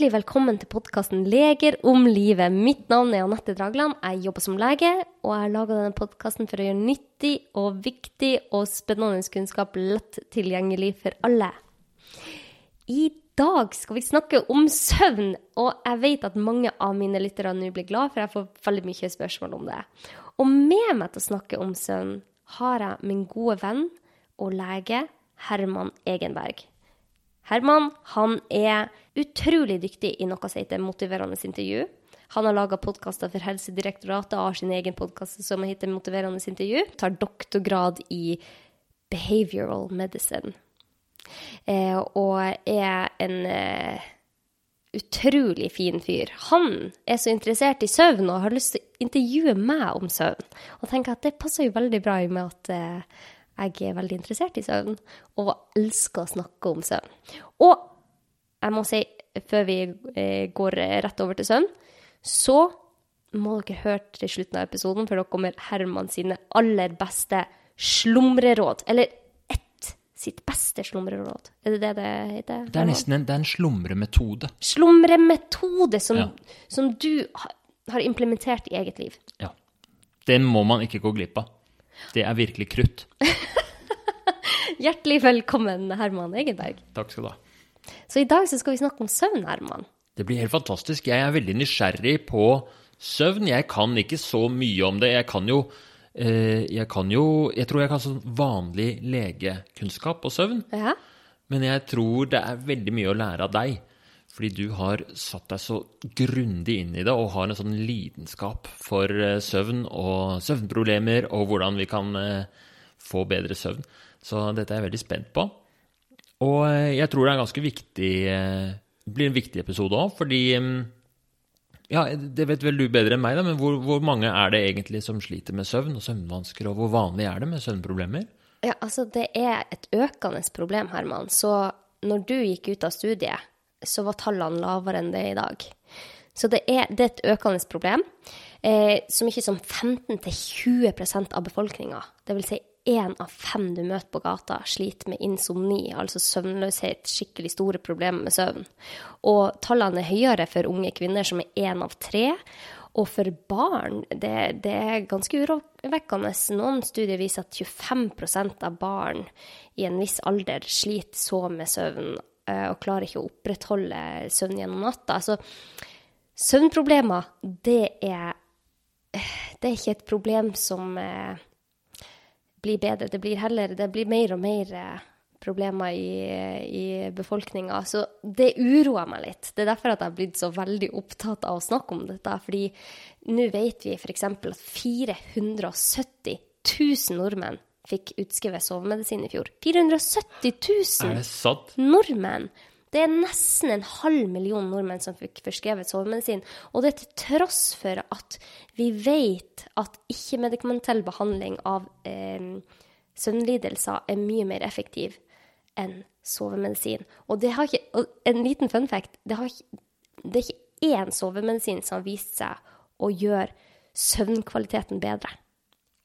Hjertelig velkommen til podkasten Leger om livet. Mitt navn er Anette Dragland. Jeg jobber som lege, og jeg har laga denne podkasten for å gjøre nyttig og viktig og spennende kunnskap lett tilgjengelig for alle. I dag skal vi snakke om søvn, og jeg vet at mange av mine lyttere nå blir glad, for jeg får veldig mye spørsmål om det. Og med meg til å snakke om søvn har jeg min gode venn og lege Herman Egenberg. Herman han er utrolig dyktig i noe som heter motiverende intervju. Han har laga podkaster for Helsedirektoratet og har sin egen podkast som heter Motiverende intervju. Tar doktorgrad i behavioral medicine. Eh, og er en eh, utrolig fin fyr. Han er så interessert i søvn og har lyst til å intervjue meg om søvn. Og tenker at det passer jo veldig bra i med at eh, jeg er veldig interessert i søvn, og elsker å snakke om søvn. Og jeg må si, før vi eh, går rett over til søvn, så må dere høre til slutten av episoden, for da kommer Herman sine aller beste slumreråd. Eller ett sitt beste slumreråd. Er det det det heter? Det er nesten en, det er en slumremetode. Slumremetode som, Ja. som du har implementert i eget liv. Ja. Den må man ikke gå glipp av. Det er virkelig krutt. Hjertelig velkommen, Herman Egenberg. Takk skal du ha. Så i dag så skal vi snakke om søvn, Herman. Det blir helt fantastisk. Jeg er veldig nysgjerrig på søvn. Jeg kan ikke så mye om det. Jeg kan jo eh, Jeg kan jo Jeg tror jeg kan sånn vanlig legekunnskap på søvn. Ja? Men jeg tror det er veldig mye å lære av deg. Fordi du har satt deg så grundig inn i det og har en sånn lidenskap for eh, søvn og søvnproblemer og hvordan vi kan eh, få bedre søvn. Så dette er jeg veldig spent på. Og eh, jeg tror det er ganske viktig Det blir en viktig episode òg, fordi mm, Ja, det vet vel du bedre enn meg, da, men hvor, hvor mange er det egentlig som sliter med søvn og søvnvansker, og hvor vanlig er det med søvnproblemer? Ja, altså det er et økende problem, Herman. Så når du gikk ut av studiet, så var tallene lavere enn det er i dag. Så det er, det er et økende problem. Eh, så mye som 15-20% av befolkninga, dvs. Si én av fem du møter på gata, sliter med insomni, altså søvnløshet, skikkelig store problemer med søvn. Og tallene er høyere for unge kvinner, som er én av tre. Og for barn, det, det er ganske urovekkende. Noen studier viser at 25% av barn i en viss alder sliter så med søvn og klarer ikke å opprettholde søvn gjennom natta. Så søvnproblemer, det er, det er ikke et problem som eh, blir bedre. Det blir heller det blir mer og mer eh, problemer i, i befolkninga. Så det uroer meg litt. Det er derfor at jeg har blitt så veldig opptatt av å snakke om dette. Fordi nå vet vi f.eks. at 470 000 nordmenn fikk utskrevet sovemedisin i fjor. 470 000 Er det sant? nordmenn! Det er nesten en halv million nordmenn som fikk forskrevet sovemedisin. Og det er til tross for at vi vet at ikke-medikamentell behandling av eh, søvnlidelser er mye mer effektiv enn sovemedisin. Og det har ikke, en liten fun fact, det, har ikke, det er ikke én sovemedisin som har vist seg å gjøre søvnkvaliteten bedre.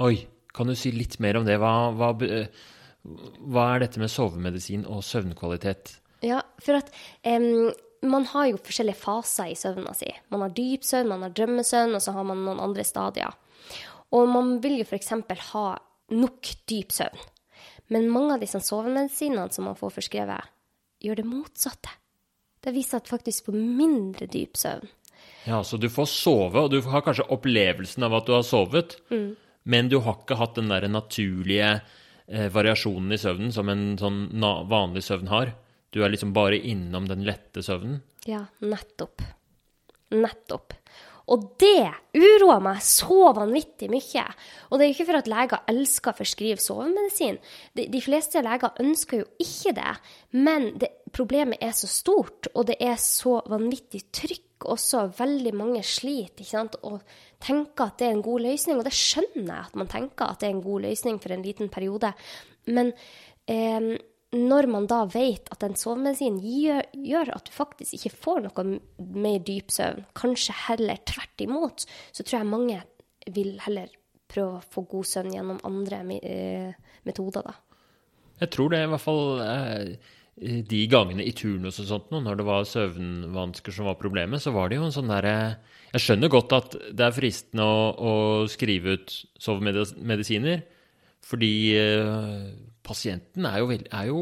Oi, kan du si litt mer om det? Hva, hva, hva er dette med sovemedisin og søvnkvalitet? Ja, for at um, man har jo forskjellige faser i søvna si. Man har dyp søvn, man har drømmesøvn, og så har man noen andre stadier. Og man vil jo f.eks. ha nok dyp søvn. Men mange av disse sovemedisinene som man får forskrevet, gjør det motsatte. Det viser at faktisk på mindre dyp søvn. Ja, så du får sove, og du har kanskje opplevelsen av at du har sovet, men du har ikke hatt den der naturlige eh, variasjonen i søvnen som en sånn vanlig søvn har. Du er liksom bare innom den lette søvnen. Ja, nettopp. Nettopp. Og det uroer meg så vanvittig mye. Og det er jo ikke for at leger elsker å forskrive sovemedisin. De, de fleste leger ønsker jo ikke det. Men det, problemet er så stort, og det er så vanvittig trykk også. Veldig mange sliter ikke sant? og tenker at det er en god løsning. Og det skjønner jeg at man tenker at det er en god løsning for en liten periode. Men eh, når man da vet at den sovemedisinen gjør, gjør at du faktisk ikke får noe mer dyp søvn, kanskje heller tvert imot, så tror jeg mange vil heller prøve å få god søvn gjennom andre eh, metoder, da. Jeg tror det i hvert fall eh, eh, de gangene i turnus og sånt, når det var søvnvansker som var problemet, så var det jo en sånn derre Jeg skjønner godt at det er fristende å, å skrive ut sovemedisiner, fordi pasienten er jo, veld, er, jo,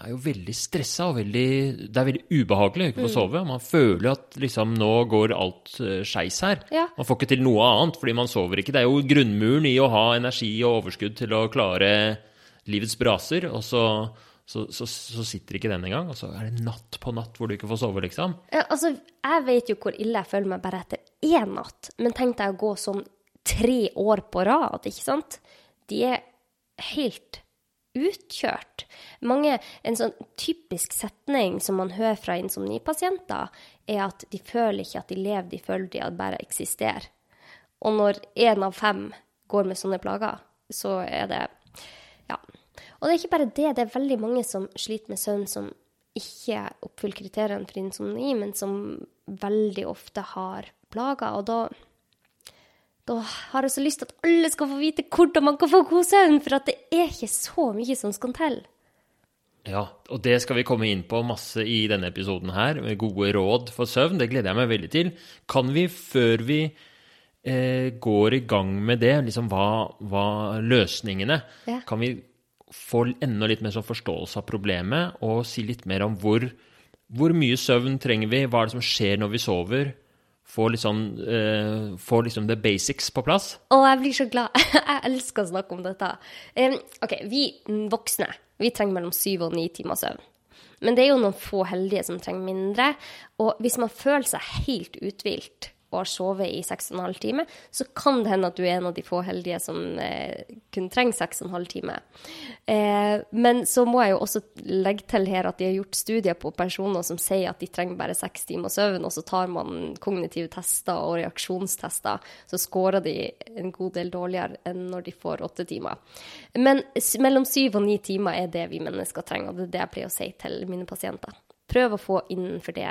er jo, veldig stressa og veldig Det er veldig ubehagelig å ikke få mm. sove. Man føler at liksom nå går alt uh, skeis her. Ja. Man får ikke til noe annet fordi man sover ikke. Det er jo grunnmuren i å ha energi og overskudd til å klare livets braser, og så, så, så, så sitter ikke den engang. Og så er det natt på natt hvor du ikke får sove, liksom. Ja, altså, jeg vet jo hvor ille jeg føler meg bare etter én natt, men tenk deg å gå sånn tre år på rad, ikke sant? De er helt utkjørt. Mange, en sånn typisk setning som man hører fra insomnipasienter, er at de føler ikke at de lever, de føler de bare eksisterer. Og når én av fem går med sånne plager, så er det Ja. Og det er ikke bare det, det er veldig mange som sliter med søvn som ikke oppfyller kriteriene for insomni, men som veldig ofte har plager. Og da da har jeg så lyst til at alle skal få vite hvordan man kan få god søvn, for at det er ikke så mye som skal til. Ja, og det skal vi komme inn på masse i denne episoden her, med gode råd for søvn. Det gleder jeg meg veldig til. Kan vi, før vi eh, går i gang med det, liksom hva, hva løsningene ja. Kan vi få enda litt mer sånn forståelse av problemet, og si litt mer om hvor, hvor mye søvn trenger vi, hva er det som skjer når vi sover? Få liksom, uh, får liksom the basics på plass. Å, jeg blir så glad. jeg elsker å snakke om dette. Um, OK, vi voksne vi trenger mellom syv og ni timer søvn. Men det er jo noen få heldige som trenger mindre. Og hvis man føler seg helt uthvilt har sovet i 6,5 timer, så kan det hende at du er en av de få heldige som eh, kun trenger 6,5 timer. Eh, men så må jeg jo også legge til her at de har gjort studier på personer som sier at de trenger bare 6 timer søvn, og så tar man kognitive tester og reaksjonstester, så scorer de en god del dårligere enn når de får 8 timer. Men mellom 7 og 9 timer er det vi mennesker trenger, og det er det jeg pleier å si til mine pasienter. Prøv å få innenfor det.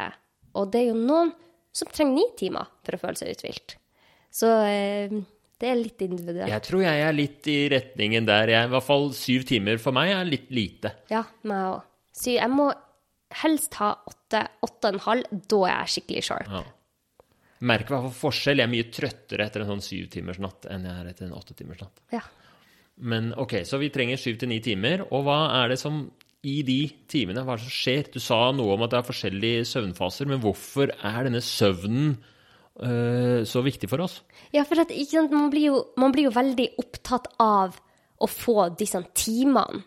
Og det er jo noen som trenger ni timer for å føle seg uthvilt. Så eh, det er litt individuelt. Jeg tror jeg er litt i retningen der. Jeg, I hvert fall syv timer for meg er litt lite. Ja, meg òg. Så jeg må helst ha åtte, åtte og en halv. Da er jeg skikkelig sharp. Ja. Merker i hvert fall forskjell. Jeg er mye trøttere etter en sånn syvtimersnatt enn jeg er etter en åttetimersnatt. Ja. Men OK, så vi trenger syv til ni timer. Og hva er det som i de timene, hva er det som skjer? Du sa noe om at det er forskjellige søvnfaser, men hvorfor er denne søvnen øh, så viktig for oss? Ja, for at, man, blir jo, man, blir jo, veldig opptatt av å få disse timene.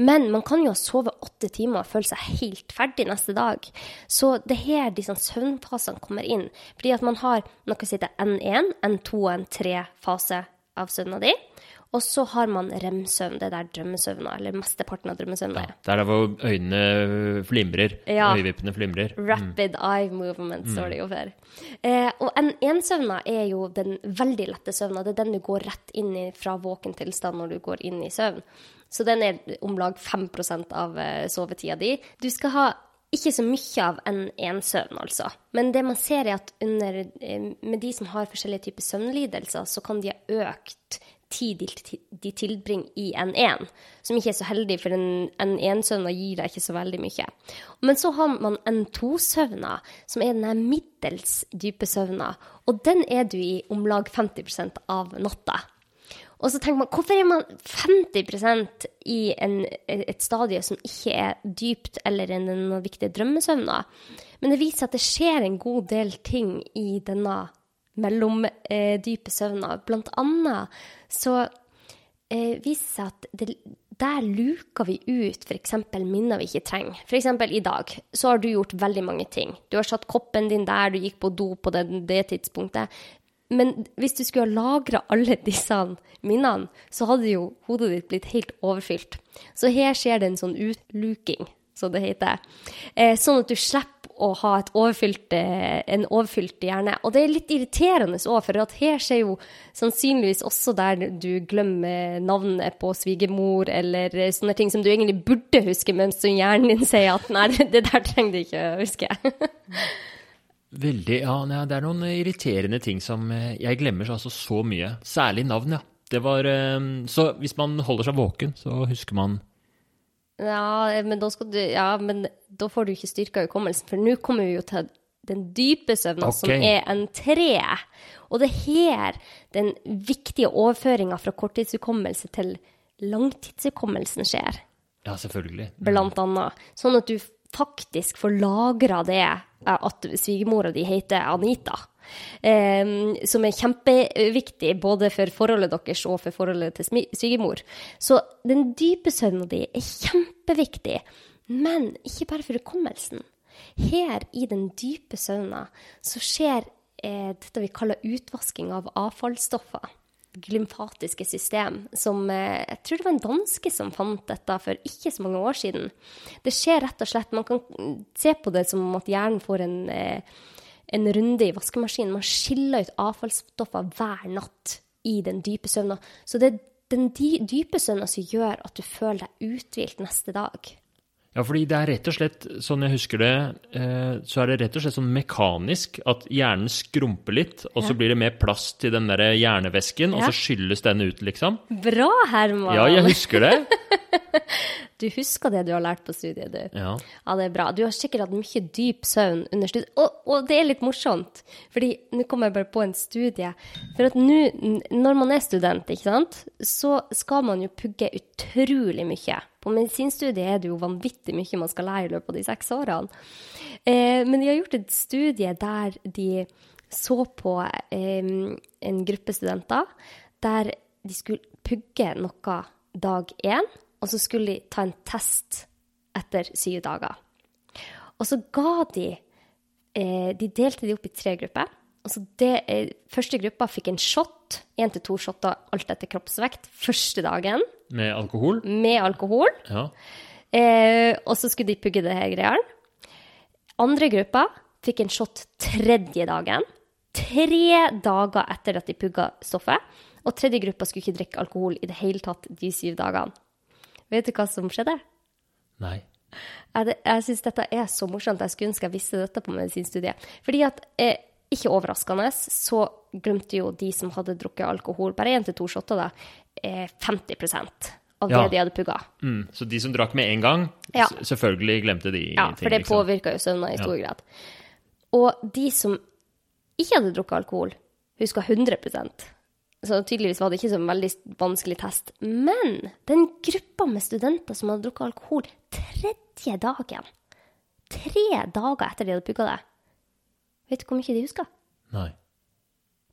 Men man kan jo sove åtte timer og føle seg helt ferdig neste dag. Så det er her disse søvnfasene kommer inn. Fordi at man har noe som heter N1, N2 og N3-fase av søvna di. Og så har man rem-søvn, det der drømmesøvna, eller mesteparten av drømmesøvna. Ja, det er der hvor øynene flimrer. Ja. Øyevippene flimrer. Rapid mm. eye movement, mm. står det jo for. Eh, og en ensøvna er jo den veldig lette søvna. Det er den du går rett inn i fra våken tilstand når du går inn i søvn. Så den er om lag 5% av eh, sovetida di. Du skal ha ikke så mye av en ensøvn, altså. Men det man ser, er at under, eh, med de som har forskjellige typer søvnlidelser, så kan de ha økt tid de tilbringer i N1, som ikke er så heldig, for en N1-søvna gir deg ikke så veldig mye. Men så har man N2-søvna, som er den middels dype søvna, og den er du i om lag 50% av natta. Og så tenker man, hvorfor er man 50% i en, et stadie som ikke er dypt eller en viktig drømmesøvna? Men det viser at det skjer en god del ting i denne mellom eh, dype søvner. Blant annet så eh, viser seg at det, der luker vi ut f.eks. minner vi ikke trenger. F.eks. i dag så har du gjort veldig mange ting. Du har satt koppen din der, du gikk på do på det, det tidspunktet. Men hvis du skulle ha lagra alle disse minnene, så hadde jo hodet ditt blitt helt overfylt. Så her skjer det en sånn utluking, som det heter. Eh, sånn at du slipper å ha overfylt, eh, en overfylt hjerne. Og det er litt irriterende òg, for her skjer jo sannsynligvis også der du glemmer navnet på svigermor, eller sånne ting som du egentlig burde huske, men som hjernen din sier at nei, det der trenger du ikke å huske. Veldig, ja. Det er noen irriterende ting som eh, Jeg glemmer altså så mye. Særlig navn, ja. Det var, eh, så hvis man holder seg våken, så husker man Ja, men da, du, ja, men da får du ikke styrka hukommelsen, for nå kommer vi jo til den dype søvna, som er en tre. Og det er her den viktige overføringa fra korttidshukommelse til langtidshukommelsen skjer, Ja, selvfølgelig. blant annet. Sånn at du faktisk får lagra det eh, at svigermora di heter Anita. Eh, som er kjempeviktig både for forholdet deres og for forholdet til svigermor. Så den dype søvna di er kjempeviktig, men ikke bare for hukommelsen. Her i den dype søvna så skjer eh, dette vi kaller utvasking av avfallsstoffer. Glymfatiske system, som eh, Jeg tror det var en danske som fant dette for ikke så mange år siden. Det skjer rett og slett Man kan se på det som at hjernen får en, eh, en runde i vaskemaskinen. Man skiller ut avfallsstoffer hver natt i den dype søvna. Så det er den dype søvna som gjør at du føler deg uthvilt neste dag. Ja, fordi det er rett og slett, sånn jeg husker det, eh, så er det rett og slett sånn mekanisk at hjernen skrumper litt, og så blir det mer plass til den der hjernevæsken, og så skylles den ut, liksom. Bra, Herman! Ja, jeg husker det. Du husker det du har lært på studiet, du. Ja. Ja, det er bra. Du har sikkert hatt mye dyp søvn under studiet. Og, og det er litt morsomt, fordi nå kommer jeg bare på en studie. For at nå, når man er student, ikke sant, så skal man jo pugge utrolig mye. På medisinstudiet er det jo vanvittig mye man skal lære i løpet av de seks årene. Eh, men de har gjort et studie der de så på eh, en gruppe studenter der de skulle pugge noe dag én, og så skulle de ta en test etter syv dager. Og så ga de eh, De delte de opp i tre grupper. Altså det, eh, første gruppa fikk en shot, én til to shotter alt etter kroppsvekt, første dagen Med alkohol. med alkohol. Ja. Eh, og så skulle de pugge det her greiene. Andre gruppa fikk en shot tredje dagen. Tre dager etter at de pugga stoffet. Og tredje gruppa skulle ikke drikke alkohol i det hele tatt de syv dagene. Vet du hva som skjedde? Nei. Jeg, jeg syns dette er så morsomt. Jeg skulle ønske jeg visste dette på medisinstudiet. Fordi at, eh, ikke overraskende, så glemte jo de som hadde drukket alkohol, bare én til to shotter, da, 50% av Ja. det de hadde pugga. Mm. Så de som drakk med en gang, Ja. selvfølgelig glemte de Ja, ting, for det liksom. påvirka jo søvna i stor grad. Og de som ikke hadde drukket alkohol, huska 100% Så tydeligvis var det ikke så veldig vanskelig test. Men den gruppa med studenter som hadde drukket alkohol tredje dagen, tre dager etter de hadde pugga det, vet du hvor mye de huska? Nei.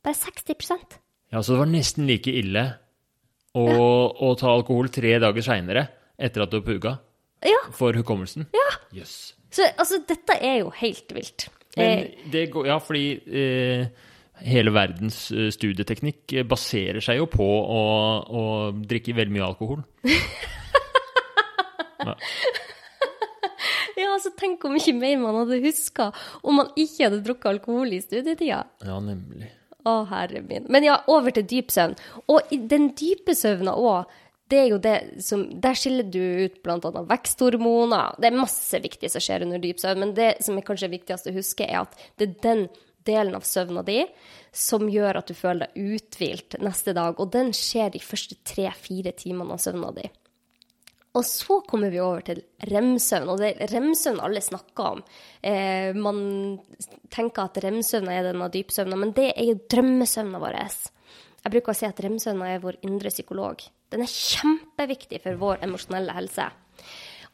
Bare 60 Ja, så det var nesten like ille å, og ta alkohol tre dager seinere etter at du har puga. Ja. for hukommelsen. Ja. Yes. Så altså, dette er jo helt vilt. Men Eh, det går Ja, fordi eh, hele verdens eh, studieteknikk baserer seg jo på å, å drikke veldig mye alkohol. ja, altså, tenk hvor mye mer man hadde huska om man ikke hadde drukket alkohol i studietida. Ja, nemlig. Å, herre min. Men ja, over til dyp søvn. Og i den dype søvna òg, det er jo det som Der skiller du ut annet veksthormoner. Det er masse viktig som skjer under dyp søvn, men det som er kanskje viktigst å huske, er at det er den delen av søvna di som gjør at du føler deg uthvilt neste dag, og den skjer de første tre-fire timene av søvna di. Og så kommer vi over til remsøvn, og det er remsøvn alle snakker om. Eh, man tenker at remsøvna er denne dypsøvna, men det er jo drømmesøvna vår. Jeg bruker å si at remsøvna er vår indre psykolog. Den er kjempeviktig for vår emosjonelle helse.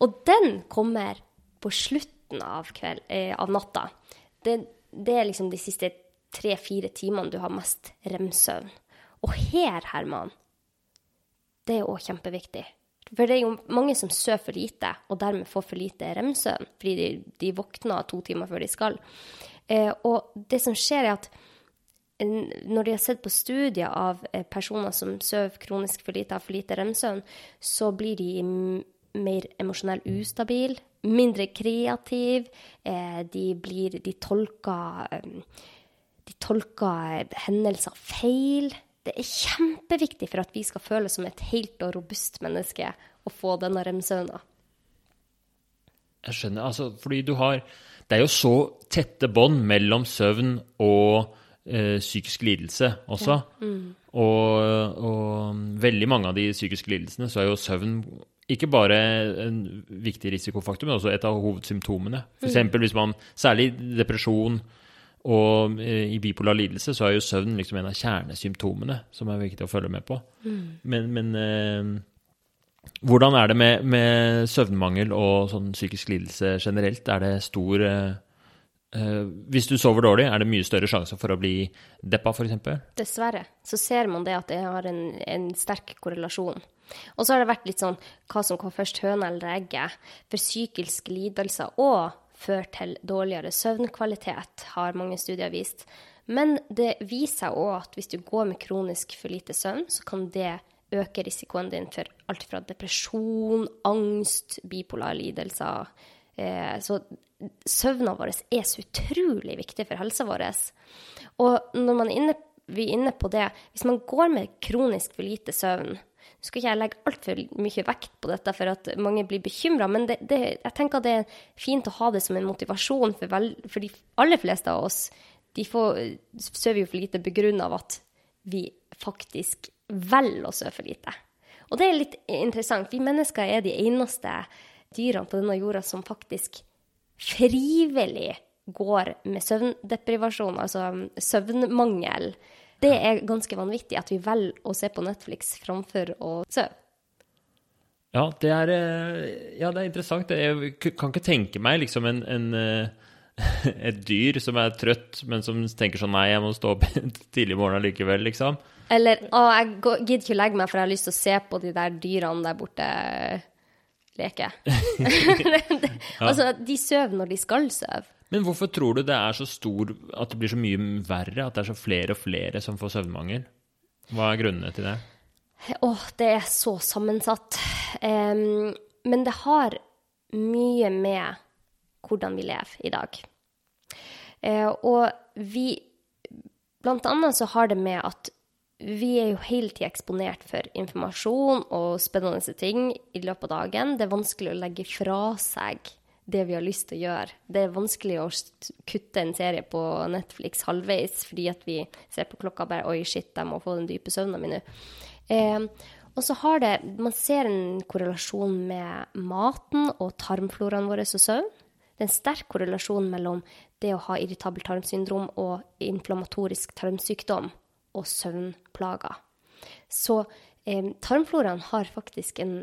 Og den kommer på slutten av, kveld, eh, av natta. Det, det er liksom de siste tre-fire timene du har mest remsøvn. Og her, Herman, det er òg kjempeviktig. For det er jo mange som sover for lite, og dermed får for lite remsøvn, fordi de, de våkner to timer før de skal. Eh, og det som skjer, er at når de har sett på studier av eh, personer som sover kronisk for lite, har for lite remsøvn, så blir de mer emosjonell ustabil, mindre kreativ, eh, de blir De tolker eh, de tolker hendelser feil. Det er kjempeviktig for at vi skal føles som et helt og robust menneske å få denne remsøvna. Jeg skjønner, altså, fordi du har Det er jo så tette bånd mellom søvn og eh, psykisk lidelse også. Og, og veldig mange av de psykiske lidelsene så er jo søvn ikke bare en viktig risikofaktor, men også et av hovedsymptomene. F.eks. hvis man Særlig depresjon og eh, i bipolar lidelse så er jo søvn liksom en av kjernesymptomene som er viktig å følge med på. Men, men eh, hvordan er det med, med søvnmangel og sånn psykisk lidelse generelt? Er det stor eh, eh, Hvis du sover dårlig, er det mye større sjanse for å bli deppa, f.eks.? Dessverre så ser man det at det har en, en sterk korrelasjon. Og så har det vært litt sånn hva som kom først, høna eller egget. For psykiske lidelser òg fører til dårligere søvnkvalitet, har mange studier vist. Men det viser seg òg at hvis du går med kronisk for lite søvn, så kan det øke risikoen din for alt fra depresjon, angst, bipolar lidelser. Eh, så søvna vår er så utrolig viktig for helsa vår. Og når man er inne, vi er inne på det, hvis man går med kronisk for lite søvn Nå skal ikke jeg legge altfor mye vekt på dette for at mange blir bekymra, men det, det, jeg tenker det er fint å ha det som en motivasjon for, vel, for de aller fleste av oss. De får, sover jo for lite begrunna av at vi faktisk velger å sove for lite. Og det er litt interessant. Vi mennesker er de eneste dyrene på denne jorda som faktisk frivillig går med søvndeprivasjon, altså søvnmangel. Det er ganske vanvittig at vi velger å se på Netflix framfor å sove. Ja, det er, eh, ja, det er interessant. Jeg kan ikke tenke meg liksom en, en, eh, et dyr som er trøtt, men som tenker sånn Nei, jeg må stå opp tidlig i morgen allikevel, liksom. Eller å, jeg gidder ikke å legge meg, for jeg har lyst til å se på de der dyrene der borte leke. Altså, de sover når de skal sove. Men hvorfor tror du det er så stor At det blir så mye verre? At det er så flere og flere som får søvnmangel? Hva er grunnene til det? Åh, det er så sammensatt. Um, men det har mye med hvordan vi lever i dag. Uh, og vi Blant annet så har det med at vi er jo hele tida eksponert for informasjon og spennende ting i løpet av dagen. Det er vanskelig å legge fra seg det vi har lyst til å gjøre. Det er vanskelig å kutte en serie på Netflix halvveis fordi at vi ser på klokka bare Oi, shit, jeg må få den dype søvnen min nå. Eh, og så har det Man ser en korrelasjon med maten og tarmfloraen vår og søvn. Det er en sterk korrelasjon mellom det å ha irritabelt tarmsyndrom og inflammatorisk tarmsykdom og søvnplager. Så eh, tarmfloraen har faktisk en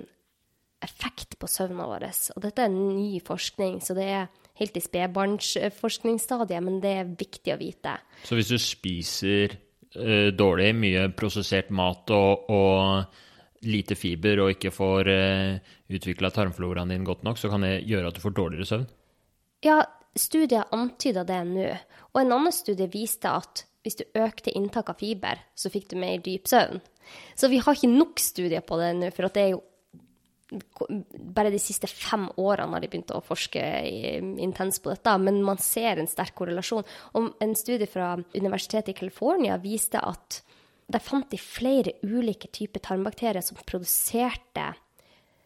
effekt på søvnen vår. Og dette er ny forskning, så det er helt i spedbarnsforskningsstadiet, men det er viktig å vite. Så hvis du spiser uh, dårlig, mye prosessert mat og, og lite fiber, og ikke får uh, utvikla tarmfloraen din godt nok, så kan det gjøre at du får dårligere søvn? Ja, studier antyder det nå. Og en annen studie viste at hvis du økte inntak av fiber, så fikk du mer dyp søvn. Så vi har ikke nok studier på det nå, for at det er jo bare de siste fem årene har de begynt å forske intenst på dette, men man ser en sterk korrelasjon. Og en studie fra Universitetet i California viste at der fant de flere ulike typer tarmbakterier som produserte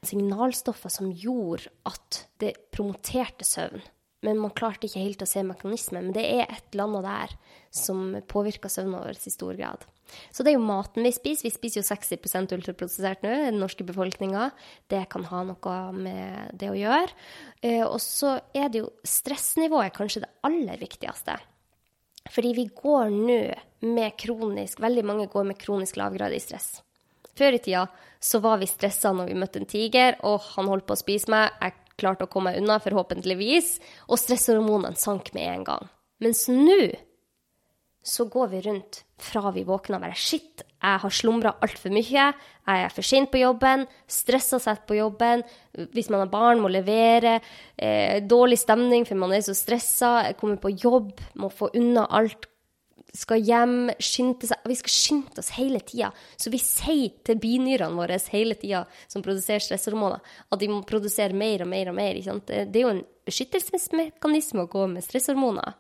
signalstoffer som gjorde at det promoterte søvn. Men man klarte ikke helt å se mekanismen. Men det er et eller annet der som påvirker søvnen vår i stor grad. Så det er jo maten vi spiser. Vi spiser jo 60% ultraprosessert nå, den norske befolkninga. Det kan ha noe med det å gjøre. Eh, Og så er det jo stressnivået kanskje det aller viktigste. Fordi vi går nå med kronisk Veldig mange går med kronisk lavgradig stress. Før i tida så var vi stressa når vi møtte en tiger, og han holdt på å spise meg. Jeg klarte å komme meg unna, forhåpentligvis. Og stresshormonene sank med en gang. Mens nå så går vi rundt fra vi våkner og bare Shit, jeg har slumra altfor mye. Jeg er for sent på jobben. Stressa sett på jobben. Hvis man har barn, må levere. Eh, dårlig stemning for man er så stressa. Kommer på jobb, må få unna alt. Skal hjem, skynde seg. Vi skal skynde oss hele tida. Så vi sier til binyrene våre hele tida, som produserer stresshormoner, at de må produsere mer og mer og mer. Det er jo en beskyttelsesmekanisme å gå med stresshormoner.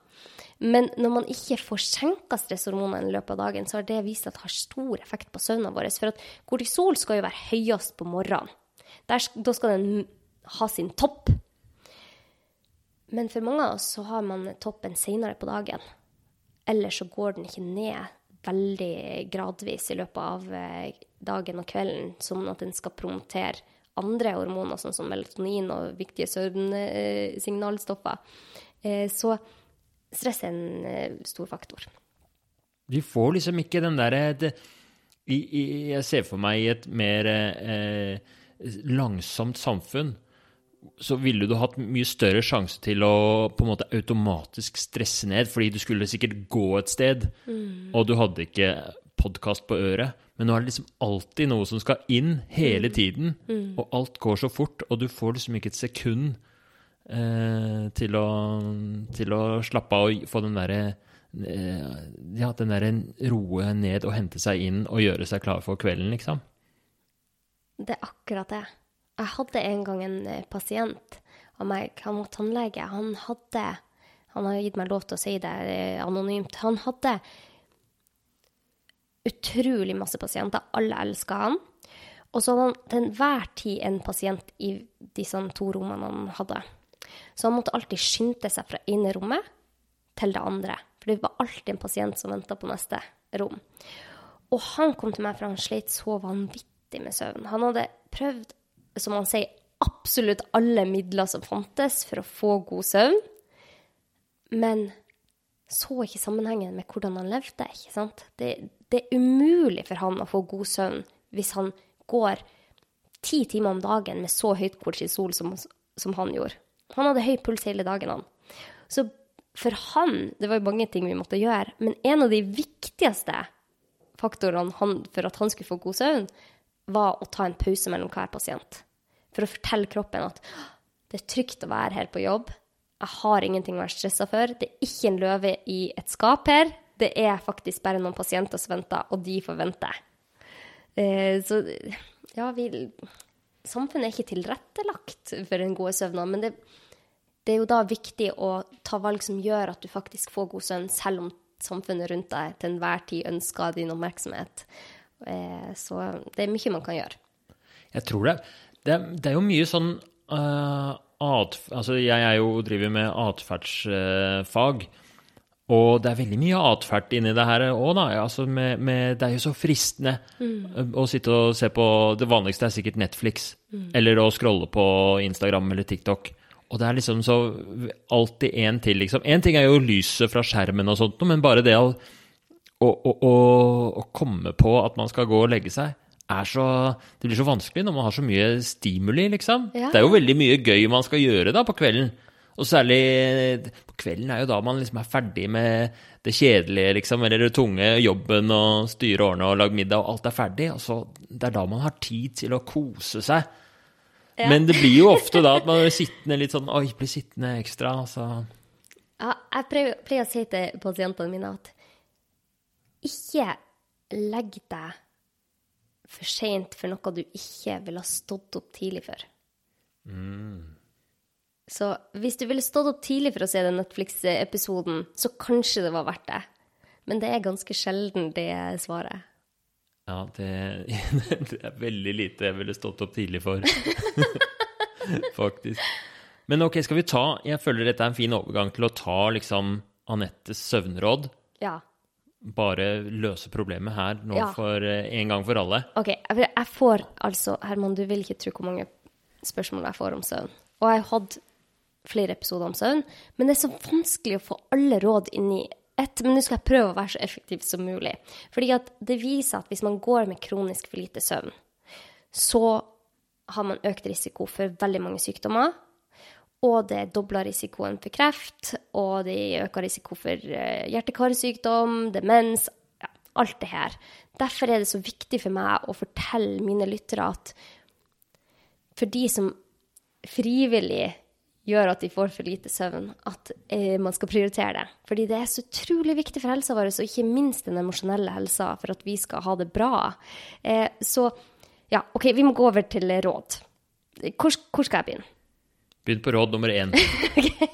Men når man ikke får senka stresshormonene i løpet av dagen, så har det vist at det har stor effekt på søvnen vår. For at kortisol skal jo være høyest på morgenen. Der, da skal den ha sin topp. Men for mange av oss så har man toppen senere på dagen. Eller så går den ikke ned veldig gradvis i løpet av eh, dagen og kvelden, sånn at den skal promotere andre hormoner, sånn som melatonin og viktige søvnsignalstoffer. Eh, så stress er en eh, stor faktor. Vi får liksom ikke den derre Jeg ser for meg i et mer eh, langsomt samfunn så ville du hatt mye større sjanse til å på en måte automatisk stresse ned, fordi du skulle sikkert gå et sted, mm. og du hadde ikke podkast på øret. Men nå er det liksom alltid noe som skal inn hele mm. tiden, mm. og alt går så fort, og du får liksom ikke et sekund eh, til, å, til, å, slappe av og få den derre eh, Ja, den derre roe ned og hente seg inn og gjøre seg klar for kvelden, liksom. Det er akkurat det. Jeg hadde en gang en eh, pasient av meg, han var tannlege. Han hadde Han har gitt meg lov til å si det eh, anonymt. Han hadde utrolig masse pasienter. Alle elska han. Og så hadde han til enhver tid en pasient i disse to rommene han hadde. Så han måtte alltid skynde seg fra ene rommet til det andre. For det var alltid en pasient som venta på neste rom. Og han kom til meg, for han slet så vanvittig med søvn. Han hadde prøvd som han sier, absolutt alle midler som fantes for å få god søvn, men så ikke sammenhengen med hvordan han levde. ikke sant? Det, det, er umulig for han å få god søvn hvis han går ti timer om dagen med så høyt kortisol som, som han gjorde. Han hadde høy puls hele dagen, han. Så for han Det var jo mange ting vi måtte gjøre, men en av de viktigste faktorene han, for at han skulle få god søvn, var å ta en pause mellom hver pasient. For å fortelle kroppen at det er trygt å være her på jobb. Jeg har ingenting å være stressa for. Det er ikke en løve i et skap her. Det er faktisk bare noen pasienter som venter, og de får vente. Eh, så ja, vi Samfunnet er ikke tilrettelagt for en god søvn, men det, det er jo da viktig å ta valg som gjør at du faktisk får god søvn, selv om samfunnet rundt deg til enhver tid ønsker din oppmerksomhet. Eh, så det er mye man kan gjøre. Jeg tror det. Det, det er jo mye sånn uh, Altså, jeg er jo driver med atferdsfag. Og det er veldig mye atferd inni det her òg, da. Altså med, med, det er jo så fristende mm. å sitte og se på Det vanligste er sikkert Netflix. Mm. Eller å scrolle på Instagram eller TikTok. Og det er liksom så alltid én til, liksom. Én ting er jo lyset fra skjermen og sånt, men bare det å, å, å, å komme på at man skal gå og legge seg, er så Det blir så vanskelig når man har så mye stimuli, liksom. Ja. Det er jo veldig mye gøy man skal gjøre da på kvelden. Og særlig på kvelden er jo da man liksom er ferdig med det kjedelige, liksom, eller det tunge, jobben og styre årene og lage middag, og alt er ferdig. Og så Det er da man har tid til å kose seg. Ja. Men det blir jo ofte da at man blir sittende litt sånn Oi, blir sittende ekstra, altså. Ja, jeg pleier, pleier å si til pasientene mine at ikke legg deg for seint for noe du ikke ville ha stått opp tidlig for. Mm. Så hvis du ville stått opp tidlig for å se den Netflix-episoden, så kanskje det var verdt det. Men det er ganske sjelden det svaret. Ja, det, det er veldig lite jeg ville stått opp tidlig for. Faktisk. Men ok, skal vi ta Jeg føler dette er en fin overgang til å ta liksom Anettes søvnråd. Ja bare løse problemet her nå ja. for eh, en gang for alle. OK. Jeg får altså Herman, du vil ikke tro hvor mange spørsmål jeg får om søvn. Og jeg har hatt flere episoder om søvn, men det er så vanskelig å få alle råd inn i ett. Men nå skal jeg prøve å være så effektiv som mulig. Fordi at det viser at hvis man går med kronisk for lite søvn, så har man økt risiko for veldig mange sykdommer. Og det dobler risikoen for kreft, og det øker risiko for eh, hjerte-karsykdom, demens, ja, alt det her. Derfor er det så viktig for meg å fortelle mine lyttere at for de som frivillig gjør at de får for lite søvn, at eh, man skal prioritere det. Fordi det er så utrolig viktig for helsa vår, og ikke minst den emosjonelle helsa, for at vi skal ha det bra. Eh, så ja, OK, vi må gå over til råd. Hvor, hvor skal jeg begynne? Begynn på råd nummer én.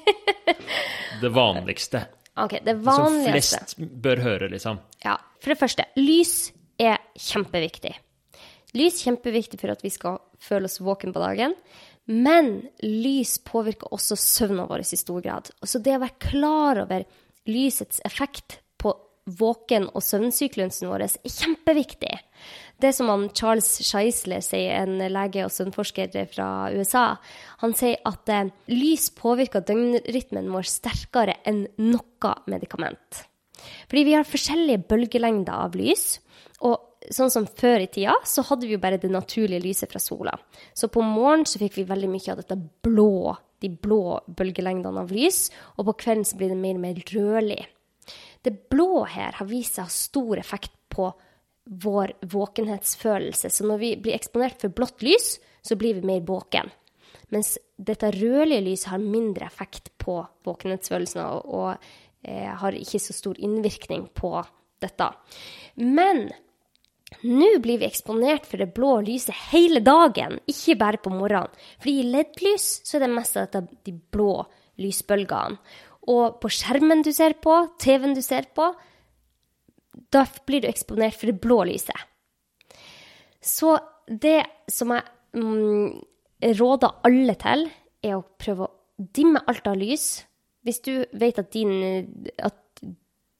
det vanligste. Ok, det vanligste. Som flest bør høre, liksom. Ja. For det første, lys er kjempeviktig. Lys er kjempeviktig for at vi skal føle oss våken på dagen. Men lys påvirker også søvnen vår i stor grad. Så det å være klar over lysets effekt på våken- og søvnsyklusen vår er kjempeviktig. Det som han Charles Scheisler sier, en lege og søvnforsker fra USA, han sier at eh, lys påvirker døgnrytmen vår sterkere enn noe medikament. Fordi vi har forskjellige bølgelengder av lys. og sånn som før i tida, så hadde vi jo bare det naturlige lyset fra sola. Så på morgenen så fikk vi veldig mye av dette blå, de blå bølgelengdene av lys, og på kvelden så blir det mer og mer rødlig. Det blå her har vist seg å ha stor effekt på vår våkenhetsfølelse. Så når vi blir eksponert for blått lys, så blir vi mer våken. Mens dette rødlige lyset har mindre effekt på våkenhetsfølelsen og, og eh, har ikke så stor innvirkning på dette. Men nå blir vi eksponert for det blå lyset hele dagen, ikke bare på morgenen. Fordi i LED-lys så er det mest av dette de blå lysbølgene. Og på skjermen du ser på, TV-en du ser på, da blir du eksponert for det blå lyset. Så det som jeg mm, råder alle til, er å prøve å dimme alt av lys. Hvis du vet at, din, at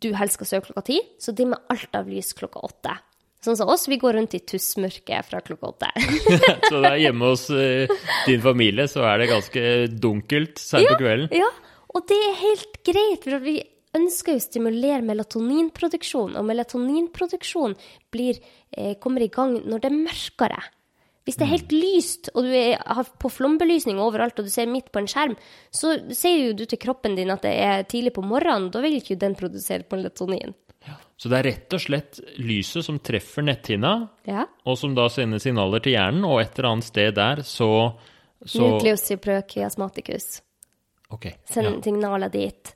du helst skal sove klokka ti, så dimme alt av lys klokka åtte. Sånn som oss, vi går rundt i tussmørket fra klokka åtte. så det er hjemme hos uh, din familie, så er det ganske dunkelt seint ja, på kvelden? Ja, og det er helt greit, for vi ønsker jo å stimulere melatoninproduksjon, og melatoninproduksjon blir, eh, kommer i gang når det er mørkere. Hvis det er helt lyst, og du er, har på flombelysning overalt, og du ser midt på en skjerm, så sier jo du til kroppen din at det er tidlig på morgenen. Da vil ikke den produsere melatonin. Så det er rett og slett lyset som treffer netthinna, Ja. og som da sender signaler til hjernen, og et eller annet sted der så, så Nucleus chiasmaticus. Ok. Send Ja. signaler dit.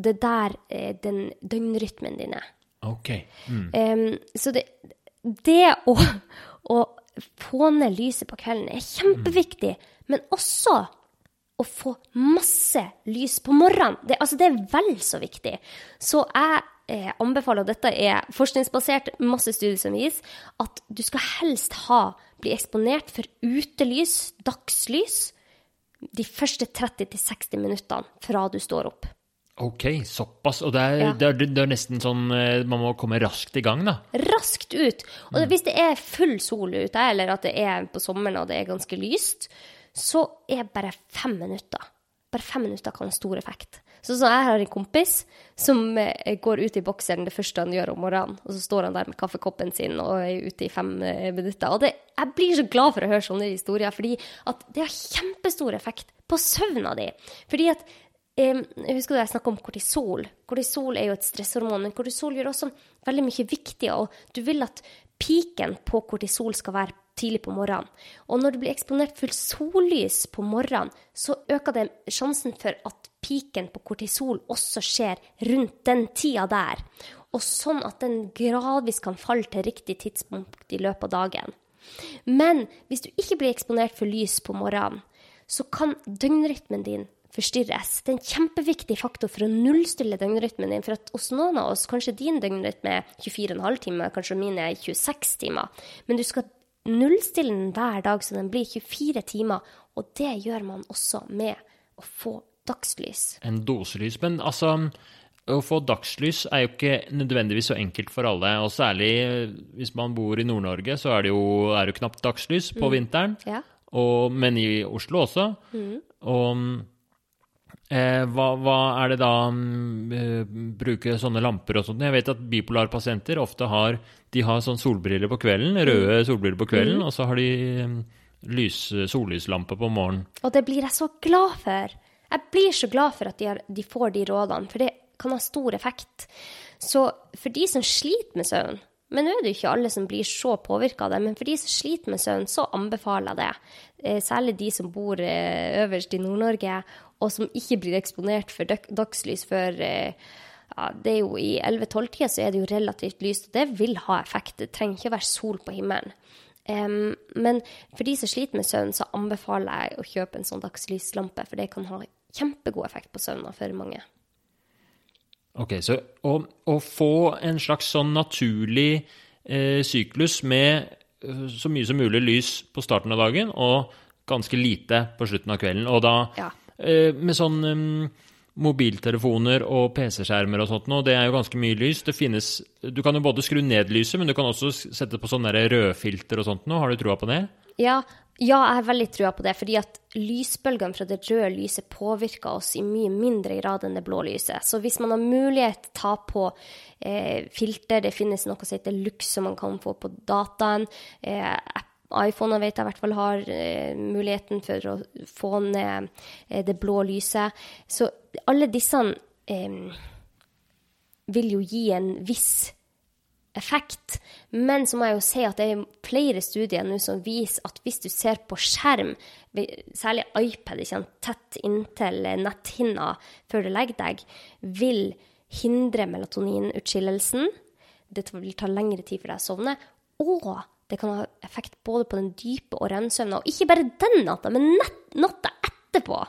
Det er der er den døgnrytmen din er. Mm. Um, så det, det å, å få ned lyset på kvelden er kjempeviktig, men også å få masse lys på morgenen. Det, altså det er vel så viktig. Så jeg eh, anbefaler, og dette er forskningsbasert, masse studier som viser, at du skal helst ha, bli eksponert for utelys, dagslys, de første 30-60 minuttene fra du står opp. Ok, såpass. Og det er, Ja. det, er, det er nesten sånn eh, Man må komme raskt i gang, da. raskt ut. Og mm. hvis det er full sol ute, eller at det er på sommeren og det er ganske lyst, så er bare fem minutter. Bare fem minutter kan ha stor effekt. Så, så jeg har en kompis som eh, går ut i bokseren det første han gjør om morgenen, og så står han der med kaffekoppen sin og er ute i fem eh, minutter. Og det, jeg blir så glad for å høre sånne historier, fordi det har kjempestor effekt på søvna di. Fordi at Um, husker da jeg snakket om kortisol. Kortisol er jo et stresshormon, men kortisol gjør også veldig mye viktig, og du vil at piken på kortisol skal være tidlig på morgenen. Og når du blir eksponert for sollys på morgenen, så øker det sjansen for at piken på kortisol også skjer rundt den tida der. Og sånn at den gradvis kan falle til riktig tidspunkt i løpet av dagen. Men hvis du ikke blir eksponert for lys på morgenen, så kan døgnrytmen din forstyrres. Det er en kjempeviktig faktor for å nullstille døgnrytmen din. For at hos noen av oss, kanskje din døgnrytme er 24,5 timer, kanskje min er 26 timer. Men du skal nullstille den hver dag, så den blir 24 timer. Og det gjør man også med å få dagslys. En doselys. Men altså å få dagslys er jo ikke nødvendigvis så enkelt for alle. Og særlig eh, hvis man bor i Nord-Norge, så er det jo, er det knapt dagslys på vinteren. Ja. Og, men i Oslo også. Og eh, hva, hva er det da mm, eh, Bruke sånne lamper og sånt? Jeg vet at bipolarpasienter ofte har De har sånn solbriller på kvelden, røde solbriller på kvelden, og så har de mm, lys, sollyslampe på morgenen. Og det blir jeg så glad for. Jeg blir så glad for at de, har, de får de rådene, for det kan ha stor effekt. Så for de som sliter med søvn, men nå er det jo ikke alle som blir så påvirka av det, men for de som sliter med søvn, så anbefaler jeg det. Eh, Særlig de som bor eh, øverst i Nord-Norge, og som ikke blir eksponert for dagslys før eh, ja, det er jo I 11-12-tida så er det jo relativt lyst, og det vil ha effekt. Det trenger ikke å være sol på himmelen. Um, men for de som sliter med søvn, så anbefaler jeg å kjøpe en sånn dagslyslampe, for det kan ha kjempegod effekt på søvna for mange. Ok, så å, å få en slags sånn naturlig eh, syklus med eh, så mye som mulig lys på starten av dagen og ganske lite på slutten av kvelden. Og da Ja. eh, med sånn um, mobiltelefoner og PC-skjermer og sånt nå, det er jo ganske mye lys. Det finnes Du kan jo både skru ned lyset, men du kan også sette på sånne der rødfilter og sånt nå. Har du trua på det? Ja, ja, jeg har veldig trua på det, fordi at lysbølgene fra det røde lyset påvirker oss i mye mindre grad enn det blå lyset. Så hvis man har mulighet til å ta på eh, filter, det finnes noe som heter Lux som man kan få på dataen. Eh, iPhoner vet jeg i hvert fall har eh, muligheten for å få ned eh, det blå lyset. Så alle disse eh, vil jo gi en viss effekt. Men så må jeg jo si at det er flere studier nå som viser at hvis du ser på skjerm, særlig iPad, ikke tett inntil netthinna før du legger deg, vil hindre melatoninutskillelsen. Det vil ta lengre tid for deg å sovne. Og det kan ha effekt både på den dype og rem-søvna. Og ikke bare den natta, men natta etterpå.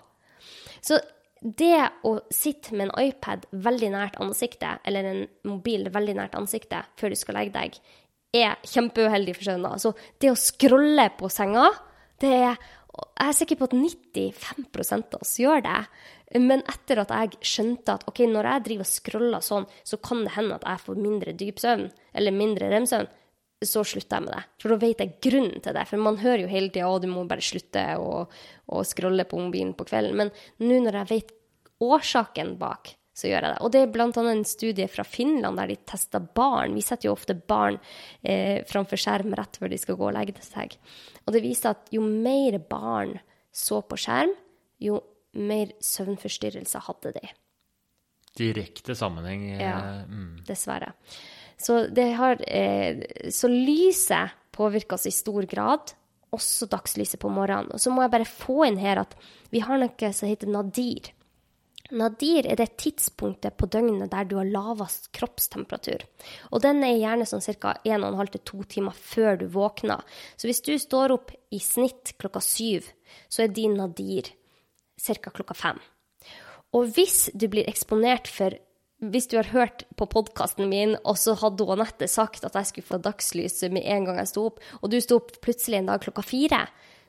Så det å sitte med en iPad veldig nært ansiktet, eller en mobil veldig nært ansiktet før du skal legge deg, er kjempeuheldig for søvnen. Så det å scrolle på senga, det er Jeg er sikker på at 95 av oss gjør det. Men etter at jeg skjønte at ok, når jeg driver og scroller sånn, så kan det hende at jeg får mindre dyp søvn, eller mindre rem-søvn, så slutter jeg med det. For da vet jeg grunnen til det. For man hører jo hele tida at du må bare slutte å, å scrolle på mobilen på kvelden. Men nå når jeg vet årsaken bak, så gjør jeg det. Og det er bl.a. en studie fra Finland der de testa barn. Vi setter jo ofte barn eh, framfor skjerm rett før de skal gå og legge seg. Og det viser at jo mer barn så på skjerm, jo mer søvnforstyrrelser hadde de. Direkte sammenheng. eh, Ja. Mm. dessverre. Så, har, eh, så lyset påvirker oss i stor grad, også dagslyset på morgenen. Og så må jeg bare få inn her at vi har noe som heter nadir. Nadir er det tidspunktet på døgnet der du har lavest kroppstemperatur. Og den er gjerne sånn ca. 1,5-2 timer før du våkner. Så hvis du står opp i snitt klokka syv, så er din nadir ca. klokka fem. Og hvis du blir eksponert for Hvis du har hørt på podkasten min, og så hadde Anette sagt at jeg skulle få dagslys med en gang jeg sto opp, og du sto opp plutselig en dag klokka fire,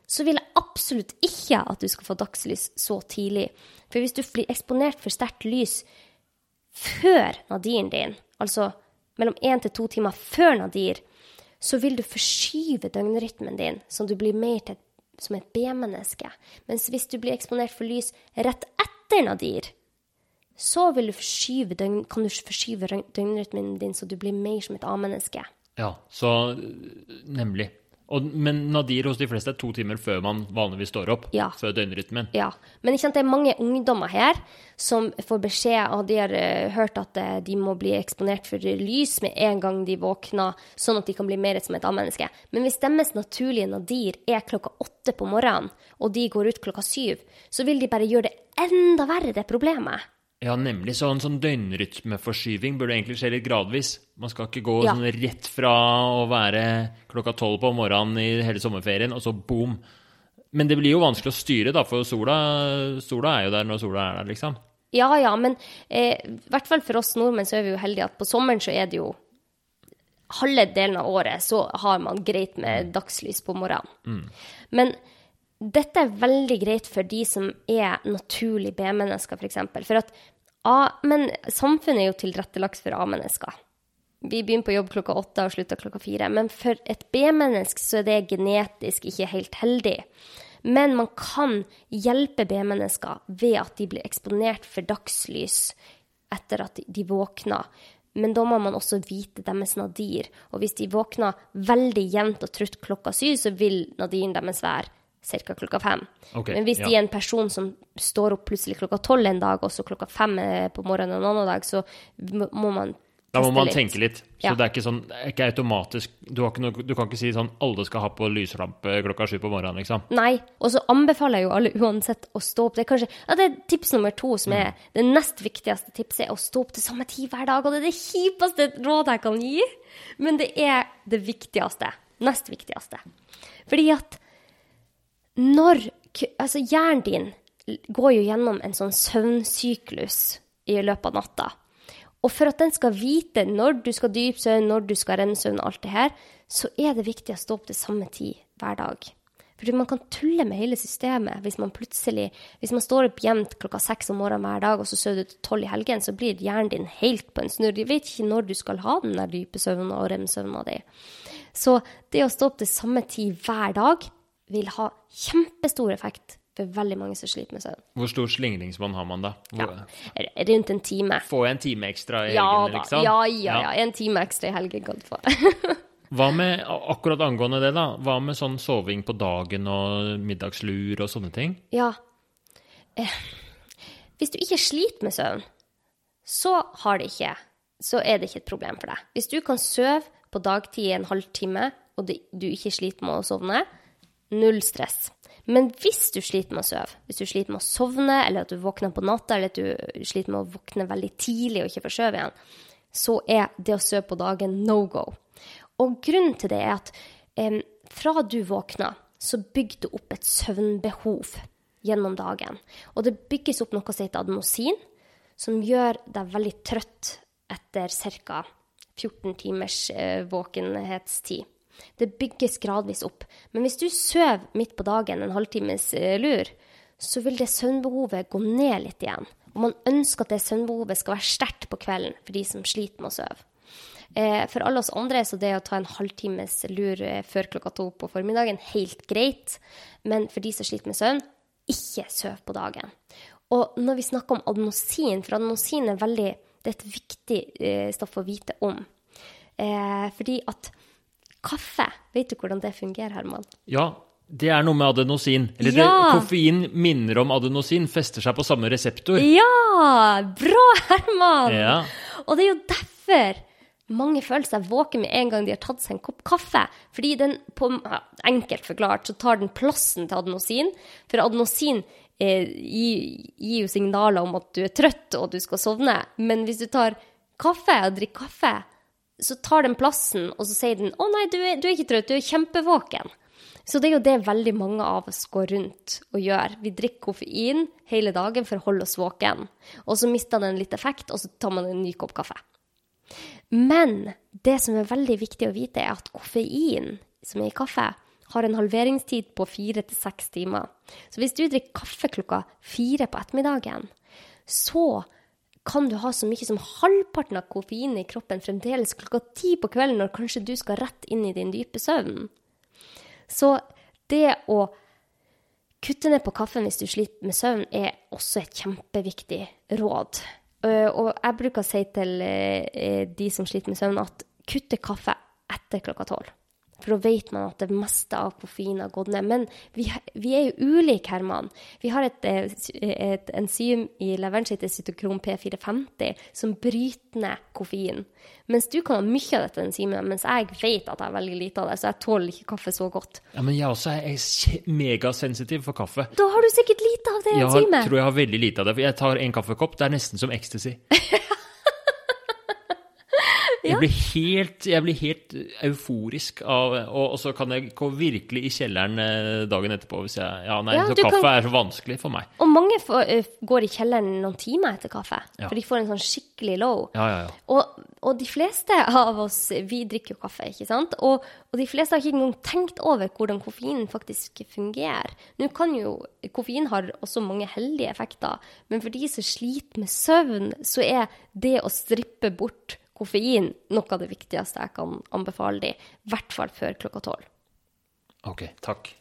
så vil jeg absolutt ikke at du skal få dagslys så tidlig. For hvis du blir eksponert for sterkt lys før nadiren din, altså mellom én til to timer før nadir, så vil du forskyve døgnrytmen din, så du blir mer til som et B-menneske. Mens hvis du blir eksponert for lys rett etter nadir, så vil du forskyve døgn, kan du forskyve døgnrytmen din så du blir mer som et A-menneske. Ja, så nemlig. Og, men nadir hos de fleste er to timer før man vanligvis står opp. Ja. Før døgnrytmen. Ja, men ikke sant, det er mange ungdommer her som får beskjed, og de har uh, hørt at uh, de må bli eksponert for lys med en gang de våkner, sånn at de kan bli mer som et A-menneske. Men hvis deres naturlige nadir er klokka åtte på morgenen, og de går ut klokka syv, så vil de bare gjøre det enda verre, det problemet. Ja, nemlig. Så en sånn døgnrytmeforskyving burde egentlig skje litt gradvis. Man skal ikke gå Ja. sånn rett fra å være klokka tolv på morgenen i hele sommerferien, og så boom. Men det blir jo vanskelig å styre, da, for sola, sola er jo der når sola er der, liksom. Ja, ja, men eh, i hvert fall for oss nordmenn så er vi jo heldige at på sommeren så er det jo halve delen av året så har man greit med dagslys på morgenen. Men dette er veldig greit for de som er naturlig B-mennesker, f.eks. For, eksempel. for at A, men samfunnet er jo tilrettelagt for A-mennesker. Vi begynner på jobb klokka åtte og slutter klokka fire. Men for et B-menneske så er det genetisk ikke helt heldig. Men man kan hjelpe B-mennesker ved at de blir eksponert for dagslys etter at de våkner. Men da må man også vite deres nadir. Og hvis de våkner veldig jevnt og trutt klokka syv, så vil nadiren deres være ca. klokka fem. Okay, Men hvis de er en person som står opp plutselig klokka tolv en dag, og så klokka fem eh, på morgenen en annen dag, så må man Da må man litt. tenke litt. Så Ja. det er ikke sånn, det er ikke automatisk du, har ikke noe, du kan ikke si sånn alle skal ha på lyslampe klokka sju på morgenen, liksom. Nei, og så anbefaler jeg jo alle uansett å stå opp. Det er kanskje ja, det er tips nummer to, som er det nest viktigste tipset, er å stå opp til samme tid hver dag. Og det er det kjipeste rådet jeg kan gi, men det er det viktigste. Nest viktigste. Fordi at når Altså, hjernen din går jo gjennom en sånn søvnsyklus i løpet av natta. Og for at den skal vite når du skal dyp søvn, når du skal rem-søvn og alt det her, så er det viktig å stå opp til samme tid hver dag. Fordi man kan tulle med hele systemet hvis man plutselig Hvis man står opp jevnt klokka seks om morgenen hver dag, og så sover du til tolv i helgen, så blir hjernen din helt på en snurr. Du vet ikke når du skal ha den der dype søvnen og rem-søvna di. Så det å stå opp til samme tid hver dag vil ha kjempestor effekt for veldig mange som sliter med søvn. Hvor stor slingringsmonn har man da? Hvor, Ja, Rundt en time. Få en time ekstra i Ja helgen, liksom? Ja, ja, ja. En time ekstra i helgen kan du få. Hva med akkurat angående det, da? Hva med sånn soving på dagen og middagslur og sånne ting? Ja. Eh, hvis du ikke sliter med søvn, så har det ikke Så er det ikke et problem for deg. Hvis du kan sove på dagtid i en halvtime, og du ikke sliter med å sovne, null stress. Men hvis du sliter med å sove, hvis du sliter med å sovne, eller at du våkner på natta, eller at du sliter med å våkne veldig tidlig og ikke får sove igjen, så er det å sove på dagen no go. Og grunnen til det er at eh, fra du våkner, så bygger du opp et søvnbehov gjennom dagen. Og det bygges opp noe som heter adenosin, som gjør deg veldig trøtt etter ca. 14 timers eh, våkenhetstid. Det bygges gradvis opp. Men hvis du sover midt på dagen en halvtimes eh, lur, så vil det søvnbehovet gå ned litt igjen. Og man ønsker at det søvnbehovet skal være sterkt på kvelden for de som sliter med å sove. Eh, For alle oss andre så det å ta en halvtimes lur eh, før klokka to på formiddagen helt greit, men for de som sliter med søvn, ikke søv på dagen. Og når vi snakker om adenosin, for adenosin er veldig det er et viktig stoff å vite om. Fordi at kaffe Vet du hvordan det fungerer, Herman? Ja, det er noe med adenosin. Eller Ja! det, koffein minner om adenosin, fester seg på samme reseptor. Ja! Bra, Herman! Ja. Og det er jo derfor mange føler seg våken med en gang de har tatt seg en kopp kaffe. Fordi den, på, enkelt forklart, så tar den plassen til adenosin. For adenosin eh, gir, gir jo signaler om at du er trøtt og du skal sovne. Men hvis du tar kaffe og drikker kaffe, så tar den plassen, og så sier den 'Å nei, du er, du er ikke trøtt, du er kjempevåken'. Så det er jo det veldig mange av oss går rundt og gjør. Vi drikker koffein hele dagen for å holde oss våken. Og så mister den litt effekt, og så tar man en ny kopp kaffe. Men det som er veldig viktig å vite, er at koffein som er i kaffe, har en halveringstid på fire til seks timer. Så hvis du drikker kaffe klokka fire på ettermiddagen, så kan du ha så mye som halvparten av koffeinen i kroppen fremdeles klokka ti på kvelden, når kanskje du skal rett inn i din dype søvn. Så det å kutte ned på kaffen hvis du sliter med søvn, er også et kjempeviktig råd. Og jeg bruker å si til eh, de som sliter med søvn, at kutte kaffe etter klokka tolv. For da vet man at det meste av koffein har gått ned. Men vi, vi er jo ulike, Herman. Vi har et, eh, et enzym i leveren som heter cytokrom P450, som bryter ned koffein. Mens du kan ha mye av dette enzymet, mens jeg vet at jeg har veldig lite av det, så jeg tåler ikke kaffe så godt. Ja, men jeg også er også megasensitiv for kaffe. Da har du sikkert lite av det Jeg enzymet. tror jeg har veldig lite av det. for Jeg tar en kaffekopp, det er nesten som ecstasy. Jeg blir helt, jeg blir helt euforisk av og, og så kan jeg gå virkelig i kjelleren eh, dagen etterpå hvis jeg Ja, nei, Ja, så kaffe kan- er så vanskelig for meg. Og mange får, eh, går i kjelleren noen timer etter kaffe, Ja. for de får en sånn skikkelig low. Ja, ja, ja. Og, og de fleste av oss, vi drikker jo kaffe, ikke sant? Og, og de fleste har ikke engang tenkt over hvordan koffeinen faktisk fungerer. Nå kan jo, koffein har også mange heldige effekter, men for de som sliter med søvn, så er det å strippe bort koffein noe av det viktigste jeg kan anbefale de, i hvert fall før klokka tolv. Ok, takk.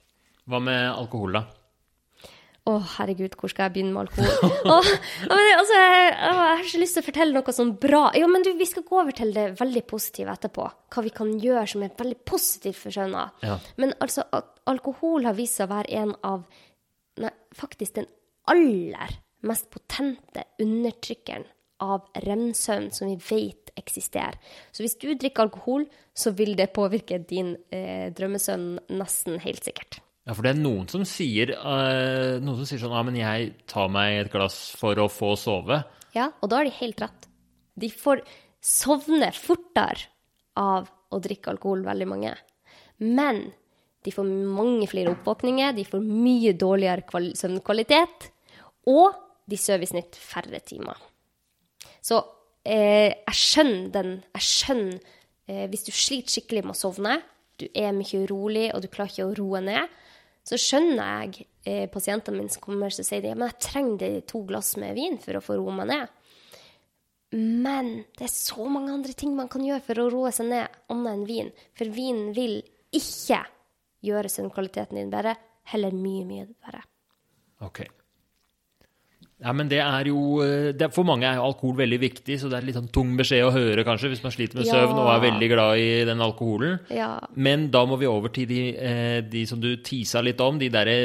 Hva med alkohol, da? Å, herregud, hvor skal jeg begynne med alkohol? Åh, ja, men, det- altså, jeg, jeg har så lyst til å fortelle noe sånn bra. Ja, men du, vi skal gå over til det veldig positive etterpå. Hva vi kan gjøre som er veldig positivt for søvna. Ja. Men altså, al- alkohol har vist seg å være en av Nei, faktisk den aller mest potente undertrykkeren av rem-søvn som vi vet eksisterer. Så hvis du drikker alkohol, så vil det påvirke din eh, drømmesønn nesten helt sikkert. Ja, for det er noen som sier, uh, noen som sier sånn Ja, men jeg tar meg et glass for å få sove. Ja, og da har de helt rett. De får sovne fortere av å drikke alkohol, veldig mange. Men de får mange flere oppvåkninger, de får mye dårligere kval søvnkvalitet, og de sover i snitt færre timer. Så eh, jeg skjønner den Jeg skjønner eh, hvis du sliter skikkelig med å sovne, du er mye urolig, og du klarer ikke å roe ned, så skjønner jeg eh, pasientene mine som kommer og sier de, ja, men jeg trenger to glass med vin for å få roe meg ned. Men det er så mange andre ting man kan gjøre for å roe seg ned, annet enn vin. For vin vil ikke gjøre søvnkvaliteten din bedre, heller mye, mye bedre. Ok. Ja, men det er jo eh, det, For mange er jo alkohol veldig viktig, så det er litt sånn tung beskjed å høre, kanskje, hvis man sliter med Ja. søvn og er veldig glad i den alkoholen. Ja. Men da må vi over til de, eh, de som du tisa litt om, de derre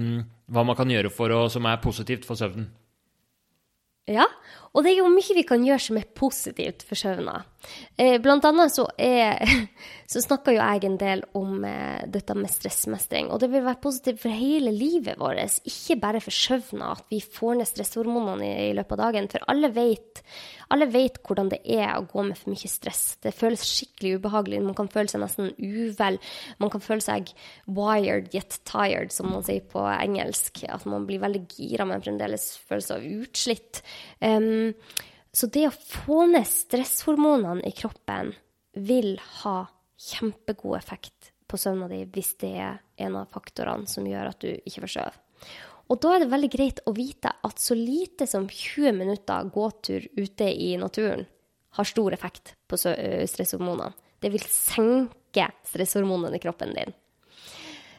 um, Hva man kan gjøre for å, som er positivt for søvnen. Ja, og det er jo mye vi kan gjøre som er positivt for søvna. Eh, blant annet så, er, så snakker jo jeg en del om eh, dette med stressmestring, og det vil være positivt for hele livet vårt, ikke bare for søvna, at vi får ned stresshormonene i, løpet av dagen, for alle vet, alle vet hvordan det er å gå med for mye stress. Det føles skikkelig ubehagelig, man kan føle seg nesten uvel, man kan føle seg wired yet tired, som man sier på engelsk, at man blir veldig gira, men fremdeles føler seg utslitt. Em, så det å få ned stresshormonene i kroppen vil ha kjempegod effekt på søvna di hvis det er en av faktorene som gjør at du ikke får sove. Og da er det veldig greit å vite at så lite som 20 minutter gåtur ute i naturen har stor effekt på stresshormonene. Det vil senke stresshormonene i kroppen din.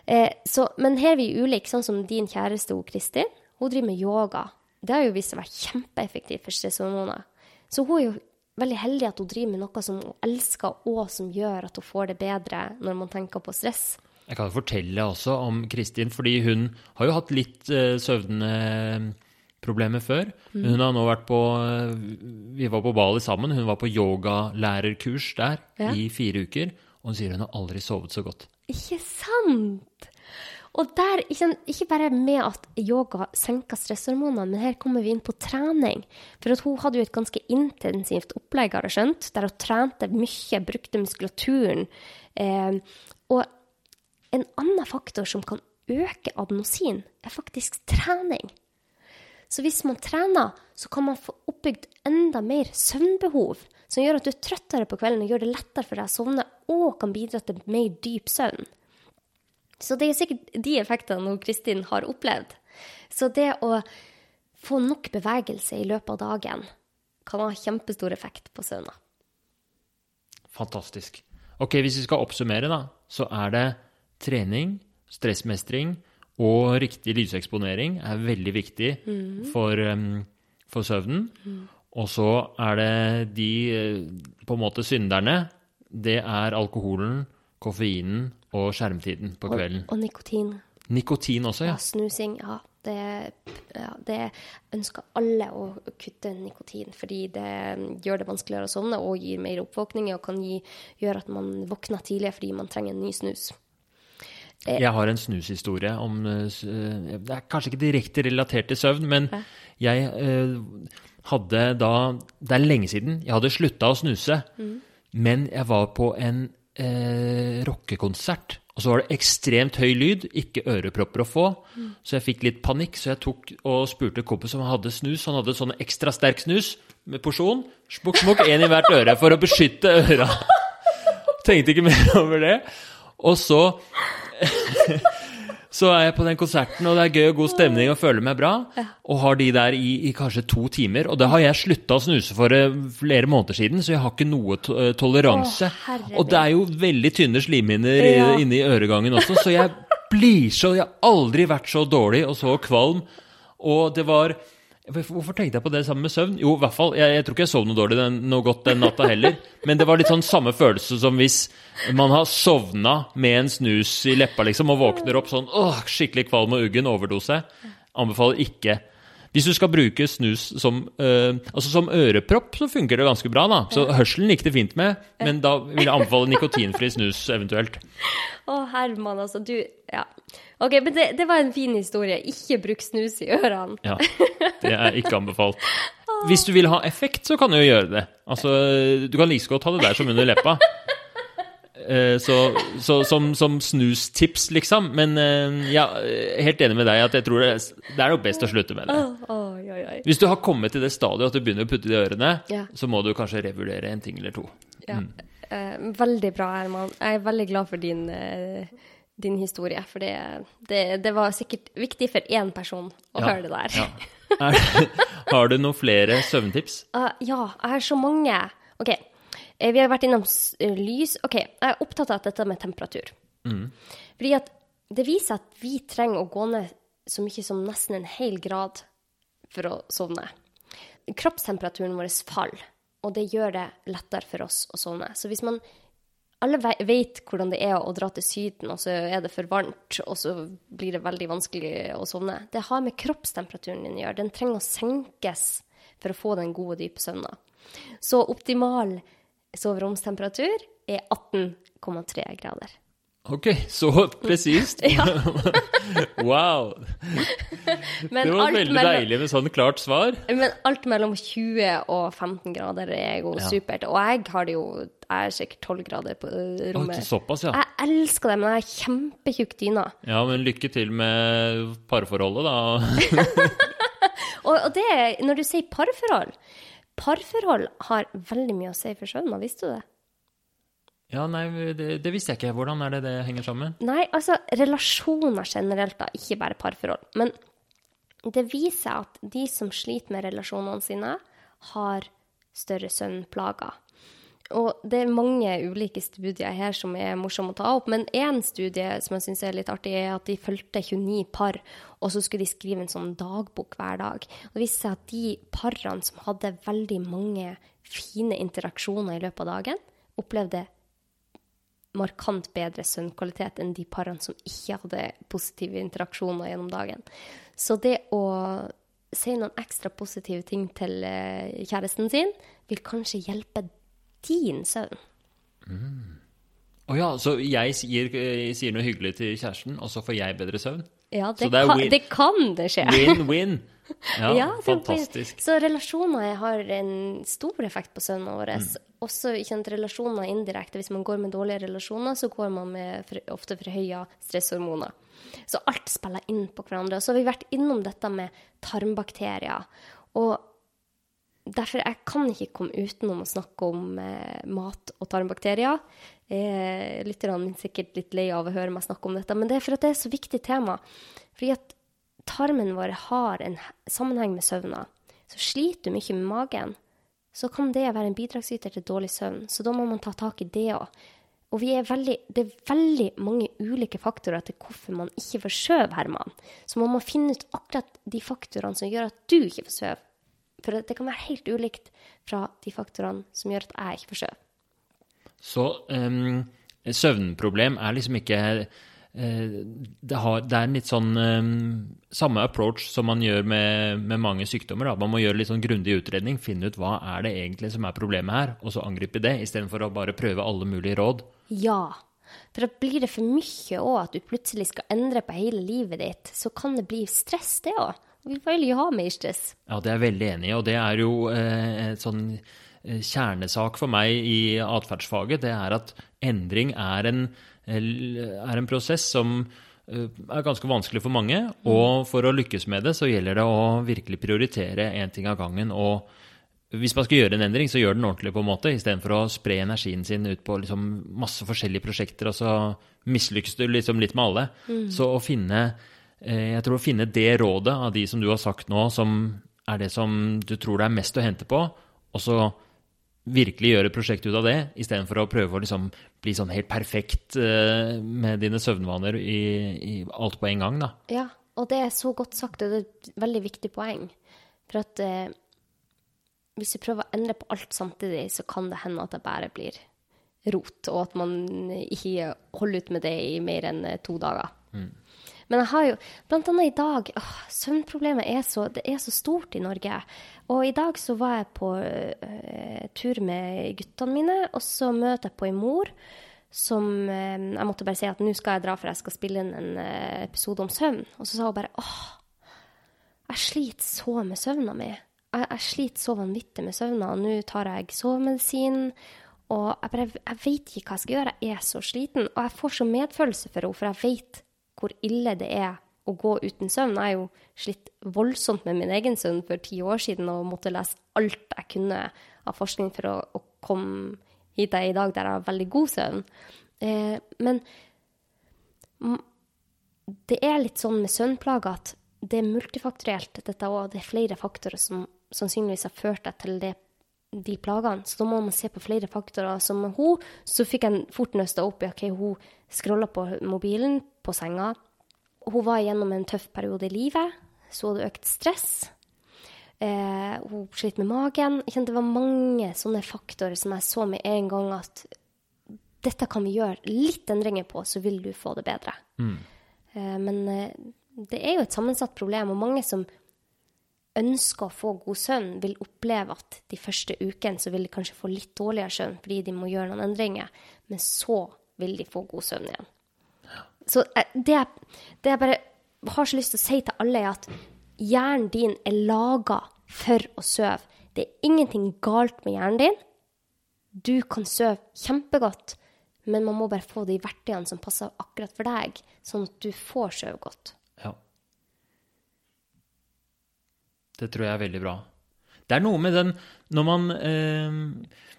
Eh, så, men her er vi ulike, sånn som din kjæreste Kristin. Hun driver med yoga. Det har jo vist seg å være kjempeeffektivt for stresshormoner. Så hun er jo veldig heldig at hun driver med noe som hun elsker, og som gjør at hun får det bedre når man tenker på stress. Jeg kan fortelle også om Kristin, fordi hun har jo hatt litt uh, søvnproblemer før. Hun har nå vært på eh, Vi var på Bali sammen. Hun var på yogalærerkurs der Ja. i fire uker. Og hun sier hun har aldri sovet så godt. Ikke sant? Og der, ikke, ikke bare med at yoga senker stresshormonene, men her kommer vi inn på trening. For at hun hadde jo et ganske intensivt opplegg, har jeg skjønt, der hun trente mye, brukte muskulaturen. Eh, og en annen faktor som kan øke adenosin, er faktisk trening. Så hvis man trener, så kan man få oppbygd enda mer søvnbehov, som gjør at du er trøttere på kvelden og gjør det lettere for deg å sovne, og kan bidra til mer dyp søvn. Så det er sikkert de effektene hun Kristin har opplevd. Så det å få nok bevegelse i løpet av dagen kan ha kjempestor effekt på søvna. Fantastisk. Ok, hvis vi skal oppsummere, da, så er det trening, stressmestring og riktig lyseksponering er veldig viktig for, um, for søvnen. Og så er det de eh, på en måte synderne. Det er alkoholen, koffeinen og skjermtiden på kvelden. Og nikotin. Nikotin også, Ja, ja. snusing. Ja, det, ja, det ønsker alle å kutte nikotin, fordi det gjør det vanskeligere å sovne og gir mer oppvåkning og kan gi, gjøre at man våkner tidligere fordi man trenger en ny snus. Jeg har en snushistorie om eh, eh, Det er kanskje ikke direkte relatert til søvn, men jeg eh, hadde da Det er lenge siden. Jeg hadde slutta å snuse, men jeg var på en eh, rockekonsert. Og så var det ekstremt høy lyd, ikke ørepropper å få. Så jeg fikk litt panikk, så jeg tok og spurte kompis om han hadde snus. Han hadde sånn ekstra sterk snus med porsjon. Smukk, smukk, én i hvert øre for å beskytte øra. Tenkte ikke mer over det. Og så så er jeg på den konserten, og det er gøy og god stemning og føler meg bra. Og har de der i, i kanskje to timer. Og det har jeg slutta å snuse for eh, flere måneder siden, så jeg har ikke noe to eh, toleranse. Å, og det er jo veldig tynne slimhinner i- Ja. inni øregangen også, så jeg blir så Jeg har aldri vært så dårlig og så kvalm. Og det var Hvorfor tenkte jeg på det sammen med søvn? Jo, i hvert fall, jeg, jeg tror ikke jeg sov noe dårlig den, noe godt den natta heller. Men det var litt sånn samme følelse som hvis man har sovna med en snus i leppa liksom, og våkner opp sånn åh, skikkelig kvalm og uggen, overdose. Anbefaler ikke. Hvis du skal bruke snus som, øh, altså som ørepropp, så funker det ganske bra. da. Så hørselen gikk det fint med, men da vil jeg anbefale nikotinfri snus eventuelt. Å, Herman, altså, du Ja. OK, men det, det var en fin historie. Ikke bruk snus i ørene. Ja, det er ikke anbefalt. Hvis du vil ha effekt, så kan du jo gjøre det. Altså, du kan like så godt ha det der som under leppa. Eh, Så, så som, som snustips, liksom. Men eh, er helt enig med deg at jeg tror det, det er nok best å slutte med det. Hvis du har kommet til det stadiet at du begynner å putte det i ørene, Ja. så må du kanskje revurdere en ting eller to. Ja. Eh, veldig bra, Herman. Jeg er veldig glad for din, din historie, for det, det, det var sikkert viktig for én person å Ja, høre det der. Ja. Er, har du noen flere søvntips? Uh, ja, jeg har så mange. OK. eh, Vi har vært innom eh, lys. OK, jeg er opptatt av dette med temperatur. Fordi at det viser at vi trenger å gå ned så mye som nesten en hel grad for å sovne. Kroppstemperaturen vår faller, og det gjør det lettere for oss å sovne. Så hvis man alle vet hvordan det er å dra til Syden, og så er det for varmt, og så blir det veldig vanskelig å sovne. Det har med kroppstemperaturen din å gjøre. Den trenger å senkes for å få den gode, dype søvna. Så optimal soveromstemperatur er 18,3 grader. Ok, så presist. wow. Men Det var veldig mellom- deilig med sånn klart svar. Men alt mellom 20 og 15 grader er jo Ja. supert. Og jeg har det jo Jeg er sikkert 12 grader på rommet Å, rommet. såpass, ja. Jeg elsker det, men jeg har kjempetjukk dyne. Ja, men lykke til med parforholdet, da. Og, og det, når du sier parforhold Parforhold har veldig mye å si for søvna, visste du det? Ja, nei, det, det visste jeg ikke. Hvordan er det det henger sammen? Nei, altså relasjoner generelt, da, ikke bare parforhold. Men det viser at de som sliter med relasjonene sine, har større søvnplager. Og det er mange ulike studier her som er morsomme å ta opp, men én studie som jeg syns er litt artig, er at de fulgte 29 par, og så skulle de skrive en sånn dagbok hver dag. Og det viste seg at de parene som hadde veldig mange fine interaksjoner i løpet av dagen, opplevde markant bedre søvnkvalitet enn de parene som ikke hadde positive interaksjoner gjennom dagen. Så det å si noen ekstra positive ting til eh, kjæresten sin, vil kanskje hjelpe din søvn. Å ja, så jeg sier, eh, sier noe hyggelig til kjæresten, og så får jeg bedre søvn? Ja, det, det kan, det kan det skje. Win-win. Ja, Ja, fantastisk. Så relasjoner har en stor effekt på søvnen vår. Mm. Også kjent relasjoner indirekte. Hvis man går med dårlige relasjoner, så går man med for, ofte forhøya stresshormoner. Så alt spiller inn på hverandre. Og så har vi vært innom dette med tarmbakterier. Og derfor jeg kan ikke komme utenom å snakke om eh, mat og tarmbakterier. Eh, Lytterne er sikkert litt lei av å høre meg snakke om dette, men det er for at det er så viktig tema. Fordi at tarmen vår har en sammenheng med søvna. Så sliter du mye med magen, så kan det være en bidragsyter til dårlig søvn. Så da må man ta tak i det òg. Og er veldig, det er veldig mange ulike faktorer til hvorfor man ikke får sove, Herman. Så man må finne ut akkurat de faktorene som gjør at du ikke får sove. For det kan være helt ulikt fra de faktorene som gjør at jeg ikke får sove. Så um, søvnproblem er liksom ikke det, har, det er en litt sånn um, samme approach som man gjør med, med mange sykdommer. Da. Man må gjøre litt sånn grundig utredning, finne ut hva er det egentlig som er problemet her, og så angripe det, istedenfor å bare prøve alle mulige råd. Ja. For da blir det for mye òg at du plutselig skal endre på hele livet ditt, så kan det bli stress, det òg. Vi vil jo ha mer stress. Ja, det er jeg veldig enig i, og det er jo eh, sånn eh, kjernesak for meg i atferdsfaget. Det er at endring er en, er en prosess som eh, er ganske vanskelig for mange. Og for å lykkes med det, så gjelder det å virkelig prioritere én ting av gangen. og hvis man skal gjøre en endring, så gjør den ordentlig, på en måte, istedenfor å spre energien sin ut på liksom masse forskjellige prosjekter, og så mislykkes du liksom litt med alle. Så å finne eh, Jeg tror å finne det rådet av de som du har sagt nå, som er det som du tror det er mest å hente på, og så virkelig gjøre prosjekt ut av det, istedenfor å prøve å liksom bli sånn helt perfekt eh, med dine søvnvaner i, i alt på en gang, da. Ja, og det er så godt sagt, og det er et veldig viktig poeng. For at eh, hvis du prøver å endre på alt samtidig, så kan det hende at det bare blir rot, og at man ikke holder ut med det i mer enn eh, to dager. Men jeg har jo, blant annet i dag, åh, søvnproblemet er så, er så stort i Norge. Og i dag så var jeg på uh, tur med guttene mine, og så møter jeg på en mor som uh, Jeg måtte bare si at nå skal jeg dra, for jeg skal spille inn en uh, episode om søvn. Og så sa hun bare åh, jeg sliter så med søvna mi. Jeg, jeg sliter så vanvittig med søvna. og Nå tar jeg sovemedisin. Og jeg, bare, jeg vet ikke hva jeg skal gjøre. Jeg er så sliten. Og jeg får så medfølelse for henne, for jeg vet hvor ille det er å gå uten søvn. Jeg har jo slitt voldsomt med min egen søvn for ti år siden og måtte lese alt jeg kunne av forskning for å, å komme hit jeg er i dag, der jeg har veldig god søvn. Eh, men det er litt sånn med søvnplager at det er multifaktorielt, dette òg. Det er flere faktorer som sannsynligvis har ført deg til det, de plagene. Så da må man se på flere faktorer. Som hun, så fikk jeg fort nøsta opp i okay, hun scrolla på mobilen på senga. Hun var igjennom en tøff periode i livet, så hadde økt stress. Eh, hun slet med magen. Det var mange sånne faktorer som jeg så med en gang at dette kan vi gjøre litt endringer på, så vil du få det bedre. Mm. Eh, men eh, det er jo et sammensatt problem, og mange som ønsker å få god søvn, vil oppleve at de første ukene så vil de kanskje få litt dårligere søvn fordi de må gjøre noen endringer, men så vil de få god søvn igjen. Så eh, det det jeg bare har så lyst til å si til alle, er at hjernen din er laga for å sove. Det er ingenting galt med hjernen din. Du kan sove kjempegodt, men man må bare få de verktøyene som passer akkurat for deg, sånn at du får sove godt. Ja. Det tror jeg er veldig bra. Det er noe med den når man eh,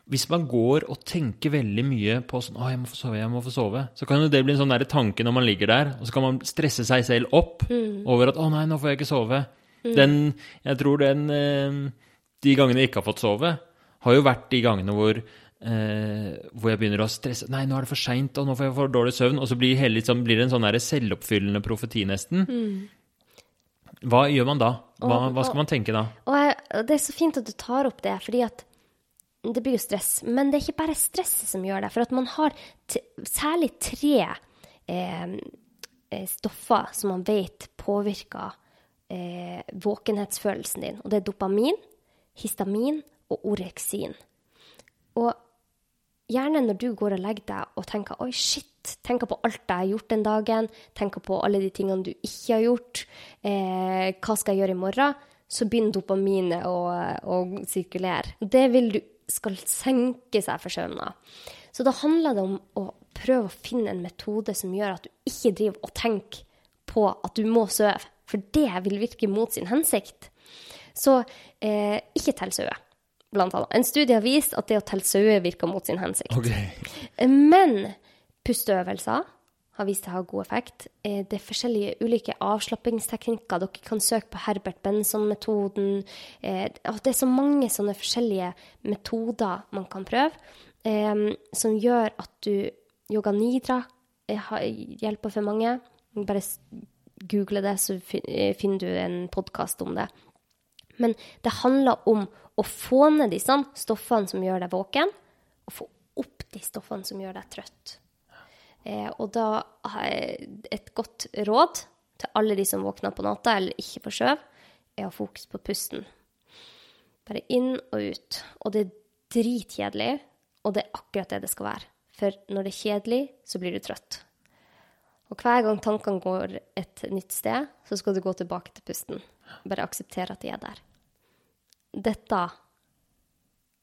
Hvis man går og tenker veldig mye på sånn 'Å, jeg må få sove, jeg må få sove', så kan jo det bli en sånn tanke når man ligger der, og så kan man stresse seg selv opp mm. over at 'Å nei, nå får jeg ikke sove'. Mm. Den Jeg tror den eh, De gangene jeg ikke har fått sove, har jo vært de gangene hvor Eh, hvor jeg begynner å stresse Nei, nå er det for seint, og nå får jeg for dårlig søvn. Og så blir, hele, liksom, blir det en sånn selvoppfyllende profeti, nesten. Mm. Hva gjør man da? Hva, og, hva skal man tenke da? Og, Det er så fint at du tar opp det, fordi at det blir jo stress. Men det er ikke bare stresset som gjør det. For at man har særlig tre eh, eh, stoffer som man vet påvirker eh, våkenhetsfølelsen din. Og det er dopamin, histamin og oreksin. Og gjerne når du går og legger deg og tenker 'oi, shit', tenker på alt jeg har gjort den dagen, tenker på alle de tingene du ikke har gjort, eh, hva skal jeg gjøre i morgen, så begynner dopaminet å, å sirkulere. Det vil du skal senke seg for søvna. Så da handler det om å prøve å finne en metode som gjør at du ikke driver og tenker på at du må sove, for det vil virke mot sin hensikt. Så eh, ikke tell blant annet. En studie har vist at det å telle sauer virker mot sin hensikt. Okay. Men pusteøvelser har vist seg å ha god effekt. Eh, det er forskjellige ulike avslappingsteknikker. Dere kan søke på Herbert Benson-metoden. Eh, det er så mange sånne forskjellige metoder man kan prøve, eh, som gjør at du Yoga nidra hjelper for mange. Bare google det, så finner du en podkast om det. Men det handler om å få ned disse stoffene som gjør deg våken, og få opp de stoffene som gjør deg trøtt. Eh, og da har jeg et godt råd til alle de som våkner på natta eller ikke får skjøv, er å ha fokus på pusten. Bare inn og ut. Og det er dritkjedelig, og det er akkurat det det skal være. For når det er kjedelig, så blir du trøtt. Og hver gang tankene går et nytt sted, så skal du gå tilbake til pusten. Bare akseptere at de er der dette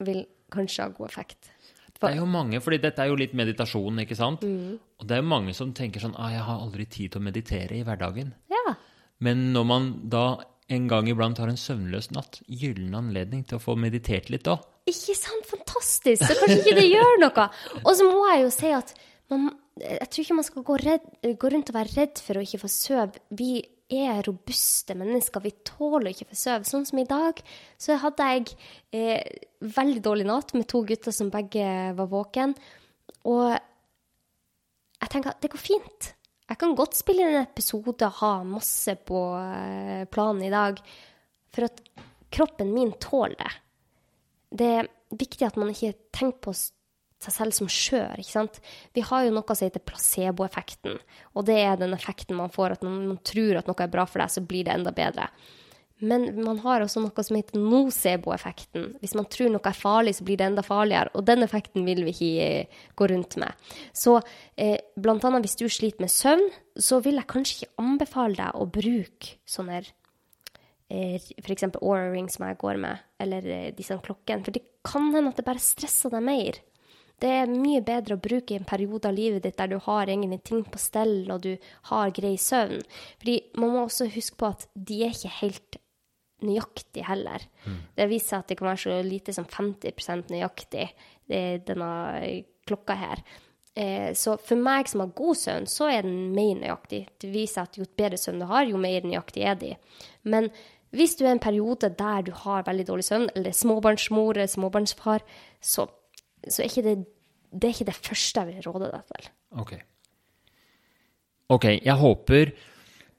vil kanskje ha god effekt. For... Det er jo mange, fordi dette er jo litt meditasjon, ikke sant? Mm. Og det er jo mange som tenker sånn ah, 'Jeg har aldri tid til å meditere i hverdagen'. Ja. Men når man da en gang iblant har en søvnløs natt, gyllen anledning til å få meditert litt da. Ikke sant? Fantastisk! Så kanskje ikke det gjør noe. Og så må jeg jo si at man, jeg tror ikke man skal gå, redd, gå rundt og være redd for å ikke få sove. Vi er robuste mennesker. Vi tåler ikke for søv. Sånn som i dag, så hadde jeg eh, veldig dårlig natt med to gutter som begge var våken. Og jeg tenker at det går fint. Jeg kan godt spille en episode og ha masse på eh, planen i dag. For at kroppen min tåler det. Det er viktig at man ikke tenker på seg selv som skjør. ikke sant? Vi har jo noe som heter placeboeffekten. Og det er den effekten man får, at når man tror at noe er bra for deg, så blir det enda bedre. Men man har også noe som heter nocebo-effekten. Hvis man tror noe er farlig, så blir det enda farligere. Og den effekten vil vi ikke gå rundt med. Så eh, blant annet hvis du sliter med søvn, så vil jeg kanskje ikke anbefale deg å bruke sånne eh, f.eks. Aura Ring som jeg går med, eller eh, disse klokkene. For det kan hende at det bare stresser deg mer. Det er mye bedre å bruke en periode av livet ditt der du har egentlig ting på stell, og du har grei søvn. Fordi man må også huske på at de er ikke helt nøyaktige heller. Mm. Det viser seg at det kan være så lite som 50 nøyaktig, denne klokka her. Eh, så for meg som har god søvn, så er den mer nøyaktig. Det viser at jo bedre søvn du har, jo mer nøyaktig er de. Men hvis du er i en periode der du har veldig dårlig søvn, eller småbarnsmor eller småbarnsfar, så, så er ikke det, det er ikke det første jeg vil råde deg til. Ok. Ok, jeg håper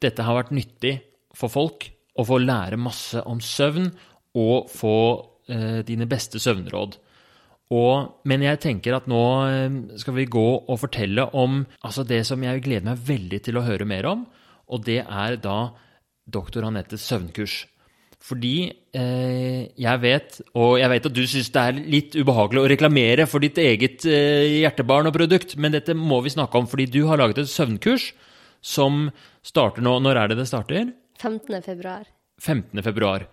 dette har vært nyttig for folk å få lære masse om søvn og få eh, dine beste søvnråd. Og, men jeg tenker at nå eh, skal vi gå og fortelle om altså det som jeg gleder meg veldig til å høre mer om, og det er da doktor Anettes søvnkurs. Fordi eh, jeg vet, og jeg vet at du syns det er litt ubehagelig å reklamere for ditt eget eh, hjertebarn og produkt, men dette må vi snakke om fordi du har laget et søvnkurs som starter nå Når er det det starter? 15. februar. 15. februar.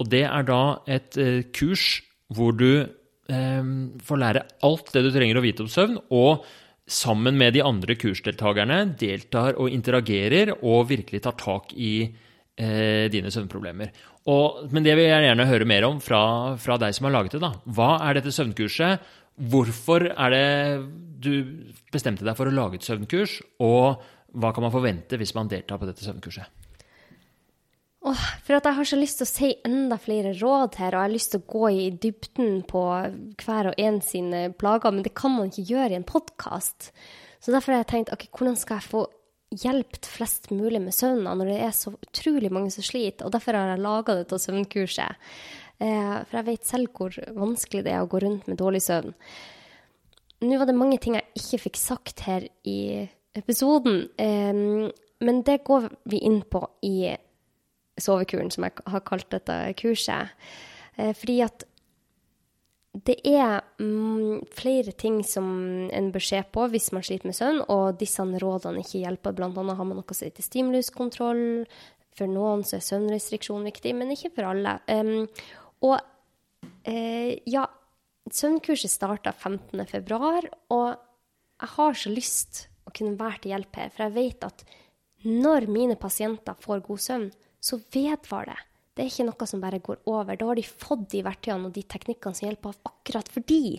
Og det er da et eh, kurs hvor du eh, får lære alt det du trenger å vite om søvn, og sammen med de andre kursdeltakerne deltar og interagerer og virkelig tar tak i eh, dine søvnproblemer. Og, men det vil jeg gjerne høre mer om fra, fra deg som har laget det. da. Hva er dette søvnkurset? Hvorfor er det du bestemte deg for å lage et søvnkurs? Og hva kan man forvente hvis man deltar på dette søvnkurset? Oh, for at jeg har så lyst til å si enda flere råd her, og jeg har lyst til å gå i dybden på hver og en sine plager, men det kan man ikke gjøre i en podkast. Så derfor har jeg tenkt ok, hvordan skal jeg få hjulpet flest mulig med søvna når det er så utrolig mange som sliter, og derfor har jeg laga dette søvnkurset. Eh, for jeg vet selv hvor vanskelig det er å gå rundt med dårlig søvn. Nå var det mange ting jeg ikke fikk sagt her i episoden, eh, men det går vi inn på i sovekuren, som jeg har kalt dette kurset. Eh, fordi at det er mm, flere ting som en bør se på hvis man sliter med søvn, og disse rådene ikke hjelper. Blant annet har man noe som heter stimuluskontroll. For noen så er søvnrestriksjon viktig, men ikke for alle. Um, og uh, ja, søvnkurset starta 15.2, og jeg har så lyst å kunne være til hjelp her, for jeg vet at når mine pasienter får god søvn, så vedvarer det. Det er ikke noe som bare går over. Da har de fått de verktøyene og de teknikkene som hjelper akkurat for de.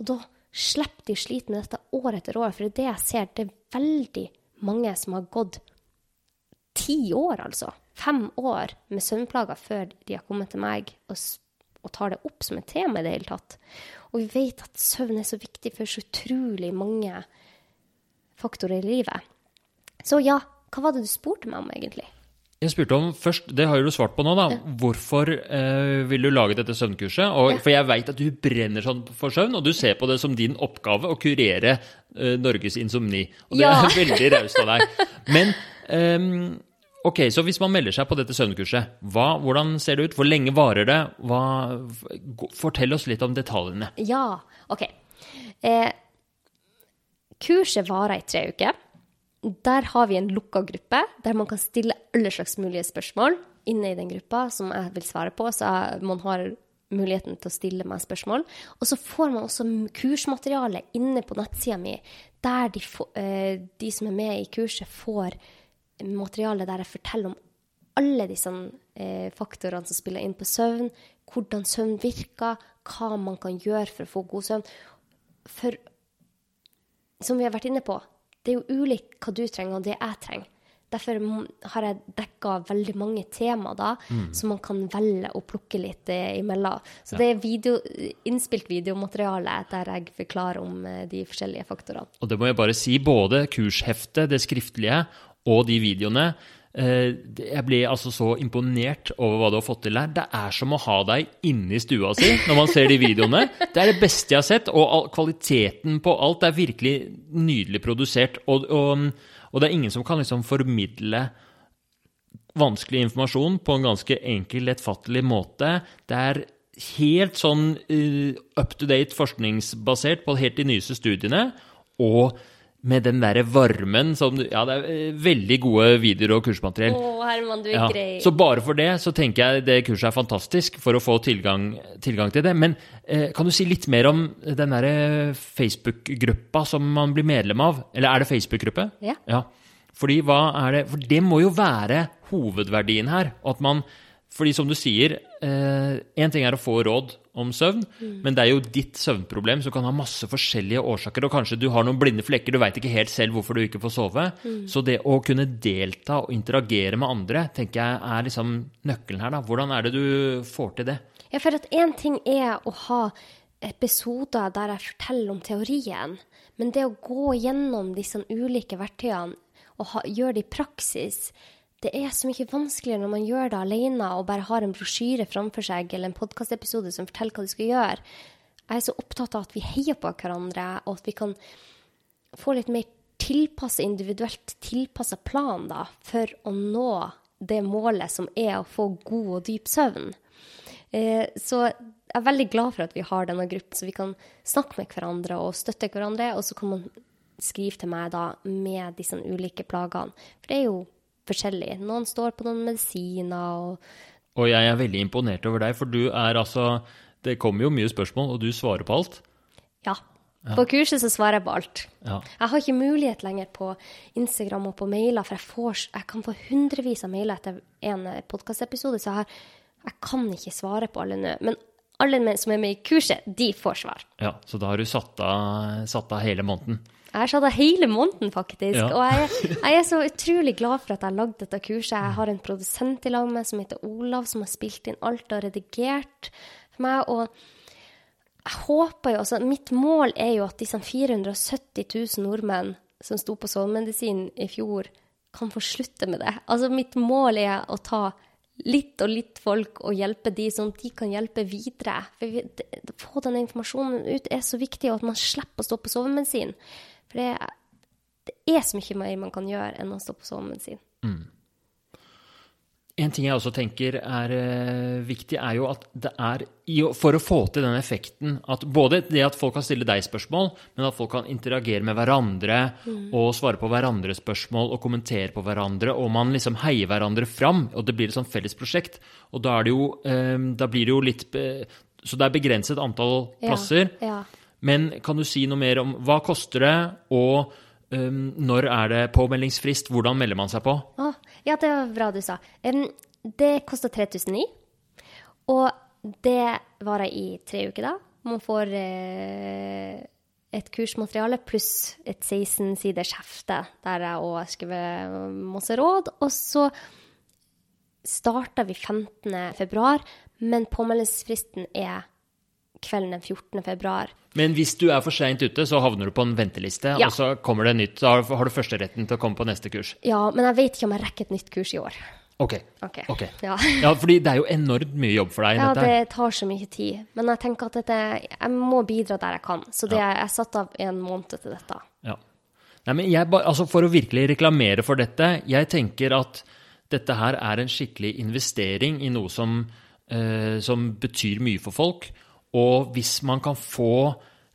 Og da slipper de å slite med dette år etter år, for det er det jeg ser. Det er veldig mange som har gått ti år, altså. Fem år med søvnplager før de har kommet til meg og, og tar det opp som et tema i det hele tatt. Og vi vet at søvn er så viktig for så utrolig mange faktorer i livet. Så ja, hva var det du spurte meg om, egentlig? Jeg spurte om først, det har jo du svart på nå, da. Hvorfor eh, vil du lage dette søvnkurset? Og. For jeg veit at du brenner sånn for søvn, og du ser på det som din oppgave å kurere eh, Norges insomni. Og det Ja. er veldig raust av deg. Men eh, ok, så hvis man melder seg på dette søvnkurset, hva, hvordan ser det ut? Hvor lenge varer det? Hva, fortell oss litt om detaljene. Ja, OK. Eh, kurset varer i tre uker. Der har vi en lukka gruppe der man kan stille alle slags mulige spørsmål inne i den gruppa som jeg vil svare på, så man har muligheten til å stille meg spørsmål. Og så får man også kursmateriale inne på nettsida mi, der de, eh, de som er med i kurset, får materiale der jeg forteller om alle disse eh, faktorene som spiller inn på søvn, hvordan søvn virker, hva man kan gjøre for å få god søvn. For som vi har vært inne på, det er jo ulikt hva du trenger, og det jeg trenger. Derfor har jeg dekka veldig mange tema da, som man kan velge å plukke litt eh, imellom. Så det er video, innspilt videomateriale der jeg forklarer om eh, de forskjellige faktorene. Og det må jeg bare si, både kursheftet, det skriftlige, og de videoene. Eh, Jeg ble altså så imponert over hva du har fått til der. Det er som å ha deg inne i stua si når man ser de videoene. Det er det beste jeg har sett, og kvaliteten på alt er virkelig nydelig produsert. Og, og, og det er ingen som kan liksom formidle vanskelig informasjon på en ganske enkel, lettfattelig måte. Det er helt sånn uh, up to date forskningsbasert på helt de nyeste studiene, og med den derre varmen som Ja, det er eh, veldig gode videoer og kursmateriell. Åh, Herman, du er Ja, grei. så bare for det så tenker jeg det kurset er fantastisk for å få tilgang, tilgang til det. Men eh, kan du si litt mer om den derre Facebook-gruppa som man blir medlem av? Eller er det Facebook-gruppe? Ja. Fordi hva er det For det må jo være hovedverdien her. At man Fordi som du sier, én ting er å få råd om søvn, men det er jo ditt søvnproblem som kan ha masse forskjellige årsaker, og kanskje du har noen blinde flekker, du veit ikke helt selv hvorfor du ikke får sove. Så det å kunne delta og interagere med andre, tenker jeg er liksom nøkkelen her, da. Hvordan er det du får til det? Ja, for at én ting er å ha episoder der jeg forteller om teorien, men det å gå gjennom disse ulike verktøyene og ha, gjøre det i praksis, det er så mye vanskeligere når man gjør det alene og bare har en brosjyre framfor seg eller en podkastepisode som forteller hva du skal gjøre. Jeg er så opptatt av at vi heier på hverandre, og at vi kan få litt mer tilpassa, individuelt tilpassa plan da, for å nå det målet som er å få god og dyp søvn. Eh, så jeg er veldig glad for at vi har denne gruppen, så vi kan snakke med hverandre og støtte hverandre. Og så kan man skrive til meg da med disse ulike plagene. For det er jo forskjellig. Noen står på noen medisiner og Og jeg er veldig imponert over deg, for du er altså Det kommer jo mye spørsmål, og du svarer på alt. Ja. På kurset så svarer jeg på alt. Ja. Jeg har ikke mulighet lenger på Instagram og på mailer, for jeg, får, jeg kan få hundrevis av mailer etter en podkastepisode, så jeg, har, jeg kan ikke svare på alle nå. Men alle som er med i kurset, de får svar. ja. Så da har du satt av, satt av hele måneden. Jeg har satt av hele måneden, faktisk. Ja. Og jeg, jeg er så utrolig glad for at jeg har lagd dette kurset. Jeg har en produsent i lag med meg som heter Olav, som har spilt inn alt og redigert for meg. Og jeg håper jo altså, Mitt mål er jo at disse 470 000 nordmenn som sto på sovemedisin i fjor, kan få slutte med det. Altså, mitt mål er å ta litt og litt folk og hjelpe de, sånn at de kan hjelpe videre. For Få denne informasjonen ut er så viktig, og at man slipper å stå på sovemedisin. For det, det er så mye mer man kan gjøre enn å stå på sovemedisin. En ting jeg også tenker er eh, viktig, er jo at det er For å få til den effekten at både det at folk kan stille deg spørsmål, men at folk kan interagere med hverandre og svare på hverandres spørsmål og kommentere på hverandre, og man liksom heier hverandre fram, og det blir et sånt felles prosjekt. Og da er det jo eh, Da blir det jo litt be- Så det er begrenset antall plasser. Ja, ja. Men kan du si noe mer om hva koster det, og eh, når er det påmeldingsfrist? Hvordan melder man seg på? Å, ja, det var bra du sa. Det kosta 3009, og det varer i tre uker da. Man får eh, et kursmateriale pluss et 16-siders hefte, der jeg òg skriver masse råd. Og så starter vi 15. februar, men påmeldingsfristen er kvelden den 14. februar. Men hvis du er for seint ute, så havner du på en venteliste, Ja. og så kommer det nytt. Da har du førsteretten til å komme på neste kurs. Ja, men jeg vet ikke om jeg rekker et nytt kurs i år. Ok. Ok. okay. Ja. Ja, fordi det er jo enormt mye jobb for deg. Ja, dette her. det tar så mye tid. Men jeg tenker at dette, jeg må bidra der jeg kan. Så det, jeg satte av en måned til dette. Ja. Nei, men jeg, altså For å virkelig reklamere for dette, jeg tenker at dette her er en skikkelig investering i noe som, eh, som betyr mye for folk. Og hvis man kan få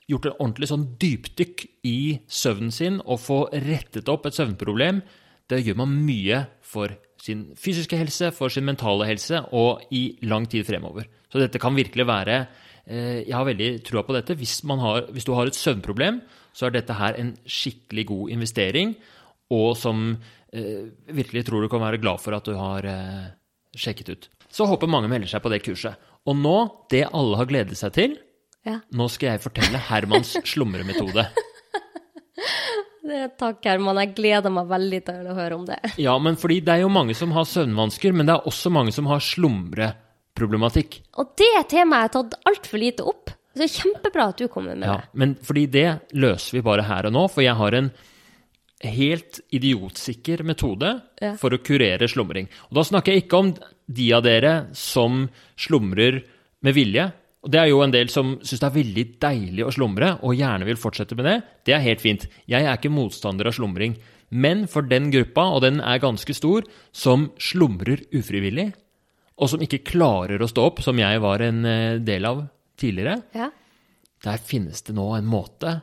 gjort et ordentlig sånn dypdykk i søvnen sin og få rettet opp et søvnproblem, det gjør man mye for sin fysiske helse, for sin mentale helse og i lang tid fremover. Så dette kan virkelig være eh, Jeg har veldig trua på dette. Hvis, har, hvis du har et søvnproblem, så er dette her en skikkelig god investering, og som eh, virkelig tror du kan være glad for at du har eh, sjekket ut. Så håper mange melder seg på det kurset. Og nå, det alle har gledet seg til, Ja. nå skal jeg fortelle Hermans slumremetode. Det, takk, Herman. Jeg gleder meg veldig til å høre om det. Ja, men fordi det er jo mange som har søvnvansker, men det er også mange som har slumreproblematikk. Og det temaet er tatt altfor lite opp. Så det er kjempebra at du kommer med Ja, det. men fordi det løser vi bare her og nå, for jeg har en helt idiotsikker metode Ja. for å kurere slumring. Og da snakker jeg ikke om de av dere som slumrer med vilje. Og det er jo en del som syns det er veldig deilig å slumre, og gjerne vil fortsette med det. Det er helt fint. Jeg er ikke motstander av slumring. Men for den gruppa, og den er ganske stor, som slumrer ufrivillig, og som ikke klarer å stå opp, som jeg var en eh, del av tidligere, Ja. der finnes det nå en måte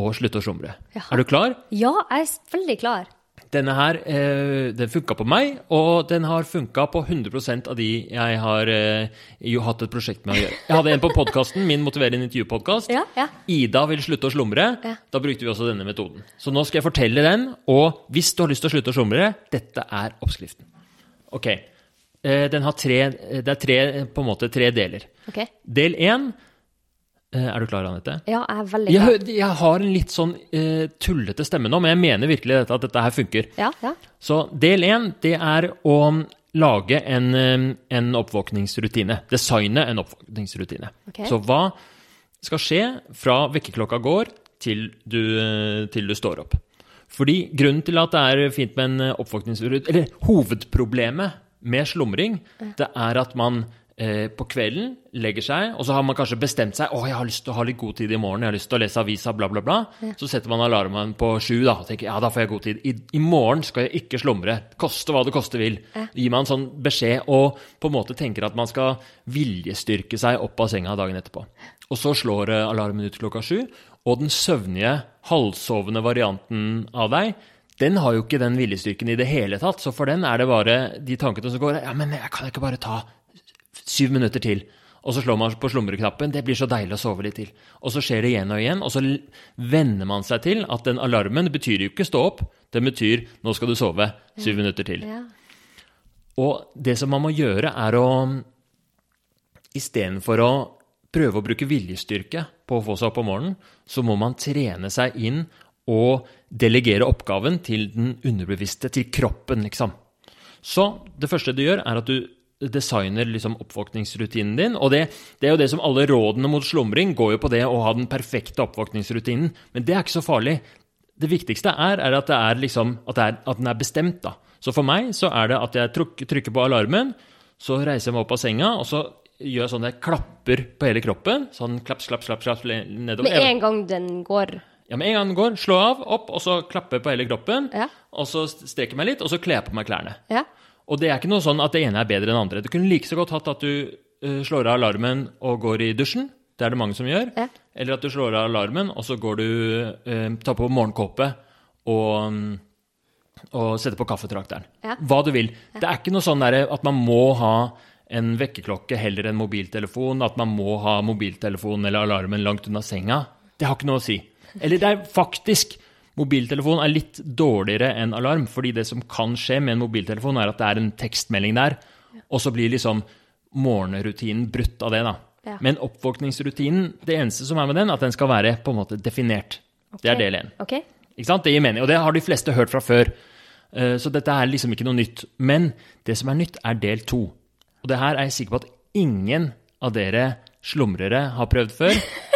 å slutte å slumre. Ja. Er du klar? ja, jeg er veldig klar. Denne her, eh, den funka på meg, og den har funka på 100% av de jeg har eh, jo hatt et prosjekt med å gjøre. Jeg hadde en på podkasten, min motiverende intervjupodkast. Ja, ja. Ida vil slutte å slumre. Ja. Da brukte vi også denne metoden. Så nå skal jeg fortelle den, og hvis du har lyst til å slutte å slumre, dette er oppskriften. Ok. eh, den har tre, det er tre, på en måte tre deler. Okay. Del én Er du klar, Anette? Ja, jeg er veldig klar. Jeg, jeg har en litt sånn uh, tullete stemme nå, men jeg mener virkelig dette, at dette her funker. Ja, ja. Så del én, det er å lage en, eh, en oppvåkningsrutine. Designe en oppvåkningsrutine. Okay. Så hva skal skje fra vekkerklokka går til du, eh, til du står opp? Fordi grunnen til at det er fint med en eh, oppvåkningsrutine Eller hovedproblemet med slumring, det er at man eh, på kvelden legger seg, og så har man kanskje bestemt seg å, jeg har lyst til å ha litt god tid i morgen, jeg har lyst til å lese avisa, bla, bla, bla. Så setter man alarmen på sju da, og tenker ja, da får jeg god tid. I, I morgen skal jeg ikke slumre, koste hva det koste vil. Gir man sånn beskjed og på en måte tenker at man skal viljestyrke seg opp av senga dagen etterpå. Og så slår eh, alarmen ut klokka sju, og den søvnige, halvsovende varianten av deg, den har jo ikke den viljestyrken i det hele tatt. Så for den er det bare de tankene som går Ja, men jeg kan ikke bare ta syv minutter til. Og så slår man på slumreknappen. Det blir så deilig å sove litt til. Og så skjer det igjen og igjen, og så venner man seg til at den alarmen betyr jo ikke stå opp. Den betyr nå skal du sove syv minutter til. ja. Og det som man må gjøre, er å Istedenfor å prøve å bruke viljestyrke på å få seg opp om morgenen, så må man trene seg inn og delegere oppgaven til den underbevisste, til kroppen, liksom. Så det første du gjør, er at du designer liksom oppvåkningsrutinen din. Og det, det er jo det som alle rådene mot slumring går jo på det å ha den perfekte oppvåkningsrutinen. Men det er ikke så farlig. Det viktigste er, er at, det er liksom, at, det er, at den er bestemt. da. Så for meg så er det at jeg trykker på alarmen, så reiser jeg meg opp av senga, og så gjør jeg sånn at jeg klapper på hele kroppen. Sånn klaps, klaps, klaps, klaps nedover. Med en gang den går Ja, med en gang den går, slå av, opp, og så klappe på hele kroppen. Ja. Og så streker meg litt, og så kler jeg på meg klærne. Ja. Og det er ikke noe sånn at det ene er bedre enn det andre. Du kunne like så godt hatt at du uh, slår av alarmen og går i dusjen. Det er det mange som gjør. Ja. Eller at du slår av alarmen, og så går du uh, tar på morgenkåpe og, mm, og setter på kaffetrakteren. Ja. Hva du vil. Det er ikke noe sånn at man må ha en vekkerklokke heller enn mobiltelefon, at man må ha mobiltelefon eller alarmen langt unna senga. Det har ikke noe å si. Eller det er faktisk Mobiltelefon er litt dårligere enn alarm, fordi det som kan skje med en mobiltelefon, er at det er en tekstmelding der, og så blir liksom morgenrutinen brutt av det, da. Ja. Men oppvåkningsrutinen, det eneste som er med den, er at den skal være på en måte definert. Det er del én. Okay. Ikke sant? Det gir mening, og det har de fleste hørt fra før. Eh, Så dette er liksom ikke noe nytt. Men det som er nytt, er del to. Og det her er jeg sikker på at ingen av dere slumrere har prøvd før.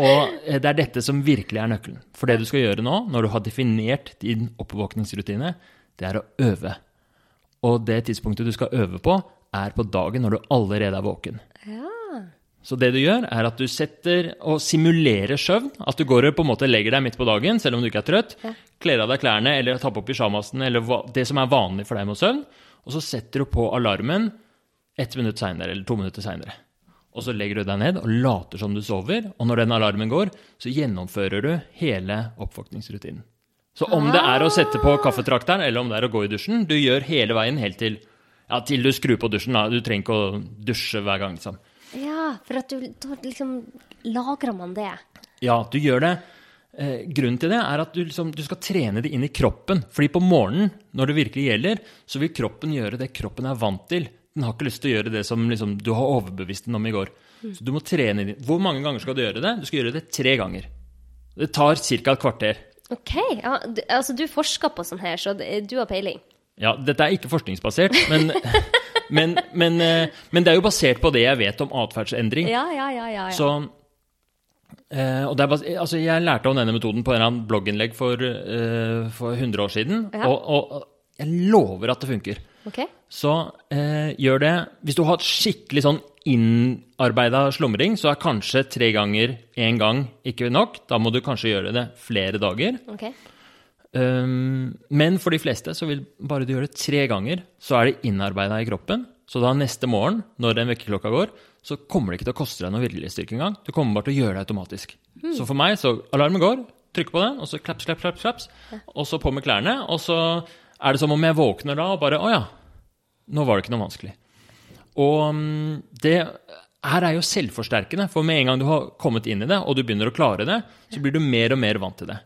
Og eh, det er dette som virkelig er nøkkelen. For det du skal gjøre nå, når du har definert din oppvåkningsrutine, det er å øve. Og det tidspunktet du skal øve på, er på dagen når du allerede er våken. Ja. Så det du gjør, er at du setter og simulerer søvn. At du går og på en måte legger deg midt på dagen, selv om du ikke er trøtt. Kler av deg klærne eller tar på pysjamasen, eller hva, det som er vanlig for deg med søvn. Og så setter du på alarmen ett minutt seinere, eller to minutter seinere. Og så legger du deg ned og later som du sover. Og når den alarmen går, så gjennomfører du hele oppvåkningsrutinen. Så om det er å sette på kaffetrakteren, eller om det er å gå i dusjen, du gjør hele veien helt til, ja, til du skrur på dusjen. Da. Du trenger ikke å dusje hver gang, liksom. ja, for at du da liksom lagrer man det. Ja, du gjør det. Eh, grunnen til det er at du, liksom, du skal trene det inn i kroppen. Fordi på morgenen, når det virkelig gjelder, så vil kroppen gjøre det kroppen er vant til. Den har ikke lyst til å gjøre det som liksom, du har overbevist den om i går. Så du må trene inn Hvor mange ganger skal du gjøre det? Du skal gjøre det tre ganger. Det tar ca. et kvarter. Ok, ja, du, altså du forsker på sånn her, så du har peiling. Ja, dette er ikke forskningsbasert, men, men, men, eh, men det er jo basert på det jeg vet om atferdsendring. Ja, ja, ja, ja. ja. Så eh, og det er, bas- altså Jeg lærte om denne metoden på en eller annen blogginnlegg for, eh, for 100 år siden. Ja. Og, og jeg lover at det funker. Ok, Så eh, gjør det Hvis du har et skikkelig sånn innarbeida slumring, så er kanskje tre ganger én gang ikke nok. Da må du kanskje gjøre det flere dager. Okay. Um, men for de fleste så vil bare du gjøre det tre ganger, så er det innarbeida i kroppen. Så da neste morgen, når den vekkerklokka går, så kommer det ikke til å koste deg noe viljestyrke engang. Du kommer bare til å gjøre det automatisk. Så for meg, så alarmen går, trykker på den, og så klaps, klaps, klaps, klaps, og så på med klærne, og så er det som om jeg våkner da og bare Å ja, nå var det ikke noe vanskelig. Og mm, det her er jo selvforsterkende, for med en gang du har kommet inn i det, og du begynner å klare det, så blir du mer og mer vant til det.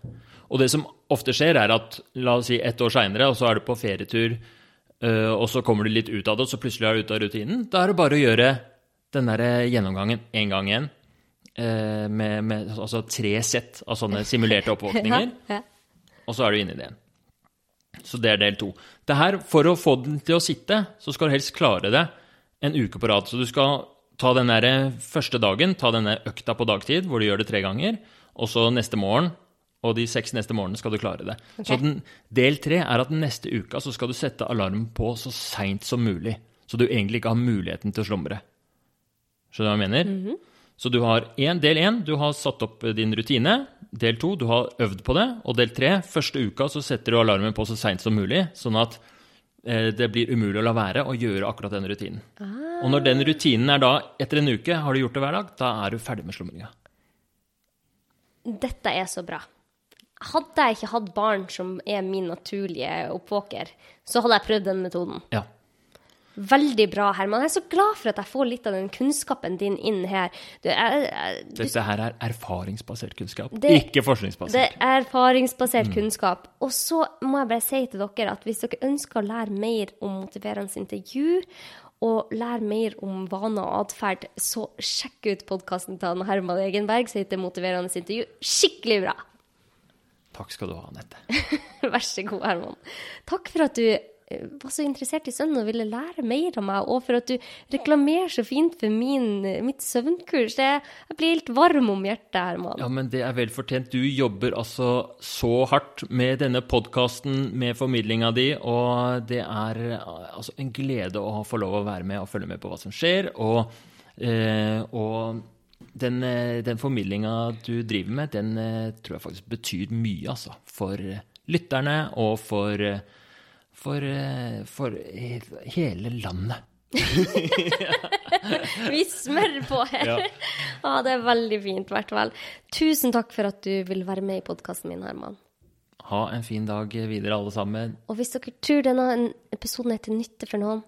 Og det som ofte skjer, er at la oss si ett år seinere, og så er du på ferietur eh, og så kommer du litt ut av det, og så plutselig er du ute av rutinen, da er det bare å gjøre den derre gjennomgangen en gang igjen. eh, Med, med altså tre sett av sånne simulerte oppvåkninger. Og så er du inne i det igjen. Så det er del to. Det her, For å få den til å sitte, så skal du helst klare det en uke på rad. Så du skal ta den der første dagen, ta denne økta på dagtid, hvor du gjør det tre ganger, og så neste morgen, og de seks neste morgenene skal du klare det. Så den, del tre er at neste uka så skal du sette alarmen på så seint som mulig. Så du egentlig ikke har muligheten til å slumre. Skjønner du hva jeg mener? Så du har en, del én, du har satt opp din rutine. Del to, du har øvd på det. Og del tre, første uka så setter du alarmen på så seint som mulig, sånn at eh, det blir umulig å la være å gjøre akkurat den rutinen. Og når den rutinen er da, etter en uke, har du gjort det hver dag, da er du ferdig med slumringa. Dette er så bra. Hadde jeg ikke hatt barn som er min naturlige oppvåker, så hadde jeg prøvd den metoden. Ja. Veldig bra, Herman. Jeg er så glad for at jeg får litt av den kunnskapen din inn her. Du, jeg, jeg, du, Dette her er erfaringsbasert kunnskap, Det- ikke det er erfaringsbasert kunnskap. Og så må jeg bare si til dere at hvis dere ønsker å lære mer om motiverende intervju, og lære mer om vaner og atferd, så sjekk ut podkasten til Herman Egenberg som heter Motiverende intervju. Skikkelig bra! Takk skal du ha, Anette. Vær så god, Herman. Takk for at du var så interessert i sønnen og ville lære mer av meg, og for at du reklamerer så fint for min, mitt søvnkurs. Det, jeg blir helt varm om hjertet, Herman. Ja, men det er vel fortjent. Du jobber altså så hardt med denne podkasten, med formidlinga di, og det er altså en glede å få lov å være med og følge med på hva som skjer. Og, eh, og den, eh, den formidlinga du driver med, den eh, tror jeg faktisk betyr mye, altså. For eh, lytterne og for, eh, for, eh, for hele landet. Vi smører på her. Ja. Ah, det er veldig fint, i hvert fall. Tusen takk for at du vil være med i podkasten min, Herman. Ha en fin dag videre, alle sammen. Og hvis dere tror denne episoden er til nytte for noen,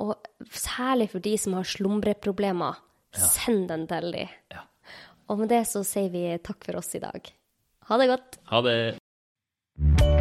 og særlig for de som har slumreproblemer, send den til dem. Ja. Og med det så sier vi takk for oss i dag. Ha det godt. Ha det.